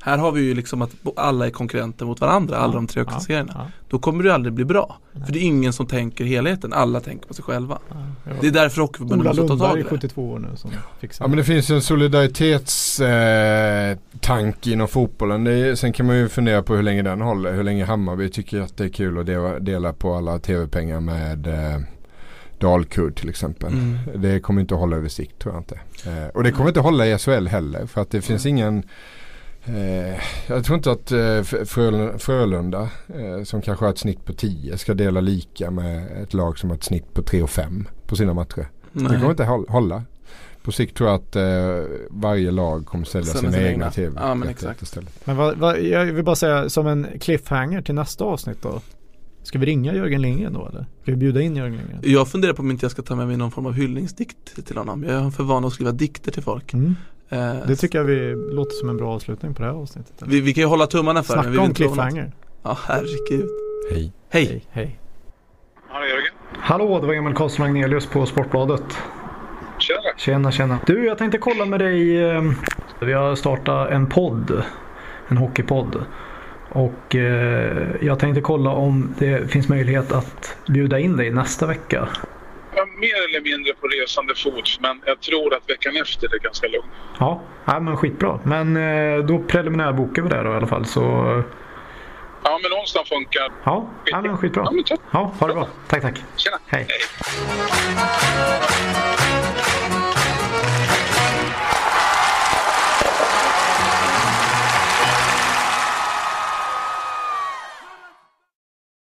Speaker 2: Här har vi ju liksom att alla är konkurrenter mot varandra, alla de tre högsta serierna
Speaker 3: Ja.
Speaker 2: Då kommer det aldrig bli bra För det är ingen som tänker helheten, alla tänker på sig själva
Speaker 3: Ja.
Speaker 2: Det är därför Hockeyförbundet måste ta tag i
Speaker 3: är
Speaker 2: det
Speaker 3: 72 år nu som fixar
Speaker 1: Ja men det finns ju en solidaritetstanke eh, inom fotbollen. Det är, sen kan man ju fundera på hur länge den håller. Hur länge Hammarby tycker att det är kul att dela, dela på alla tv-pengar med eh, Dalkurd till exempel.
Speaker 2: Mm.
Speaker 1: Det kommer inte att hålla över sikt tror jag inte. Eh, och det kommer inte att hålla i SHL heller. För att det finns ingen Eh, jag tror inte att eh, Frölunda, Frölunda eh, som kanske har ett snitt på 10 ska dela lika med ett lag som har ett snitt på 3 och 5 på sina matcher. Det
Speaker 2: Nej.
Speaker 1: kommer inte håll- hålla. På sikt tror jag att eh, varje lag kommer sälja
Speaker 2: Sälja
Speaker 1: sina,
Speaker 2: sina
Speaker 1: egna
Speaker 2: egna.
Speaker 1: tv
Speaker 2: Ja, men
Speaker 1: rättigheter
Speaker 2: exakt.
Speaker 1: istället.
Speaker 3: Men vad, vad, jag vill bara säga som en cliffhanger till nästa avsnitt då. Ska vi ringa Jörgen Lindgren då eller? Ska vi bjuda in Jörgen Lindgren?
Speaker 2: Jag funderar på om inte jag ska ta med mig någon form av hyllningsdikt till honom Jag har för vana att skriva dikter till folk
Speaker 3: Mm.
Speaker 2: Eh,
Speaker 3: Det tycker jag vi låter som en bra avslutning på det här avsnittet.
Speaker 2: vi, vi kan ju hålla tummarna för det, men vi
Speaker 3: Snacka om cliffhanger.
Speaker 2: Ja herregud
Speaker 1: Hej.
Speaker 2: Hej!
Speaker 3: Hej, hej.
Speaker 8: Hallå Jörgen.
Speaker 3: Hallå, det var Emil Karlsson Agnelius på Sportbladet.
Speaker 8: Tjena.
Speaker 3: Tjena, tjena. Du, jag tänkte kolla med dig. eh, Vi har startat en podd. En hockeypodd. Och eh, jag tänkte kolla om det finns möjlighet att bjuda in dig nästa vecka.
Speaker 8: Mer eller mindre på resande fot, men jag tror att veckan efter är ganska lugn.
Speaker 3: Ja, ja men skitbra. Men eh, då preliminärbokar vi det då i alla fall. Så
Speaker 8: Ja, men onsdag funkar.
Speaker 3: ja, ja men skitbra.
Speaker 8: Ja, men.
Speaker 3: Ja, ha det bra. Tack, tack.
Speaker 8: Tjena.
Speaker 3: Hej.
Speaker 8: Hej.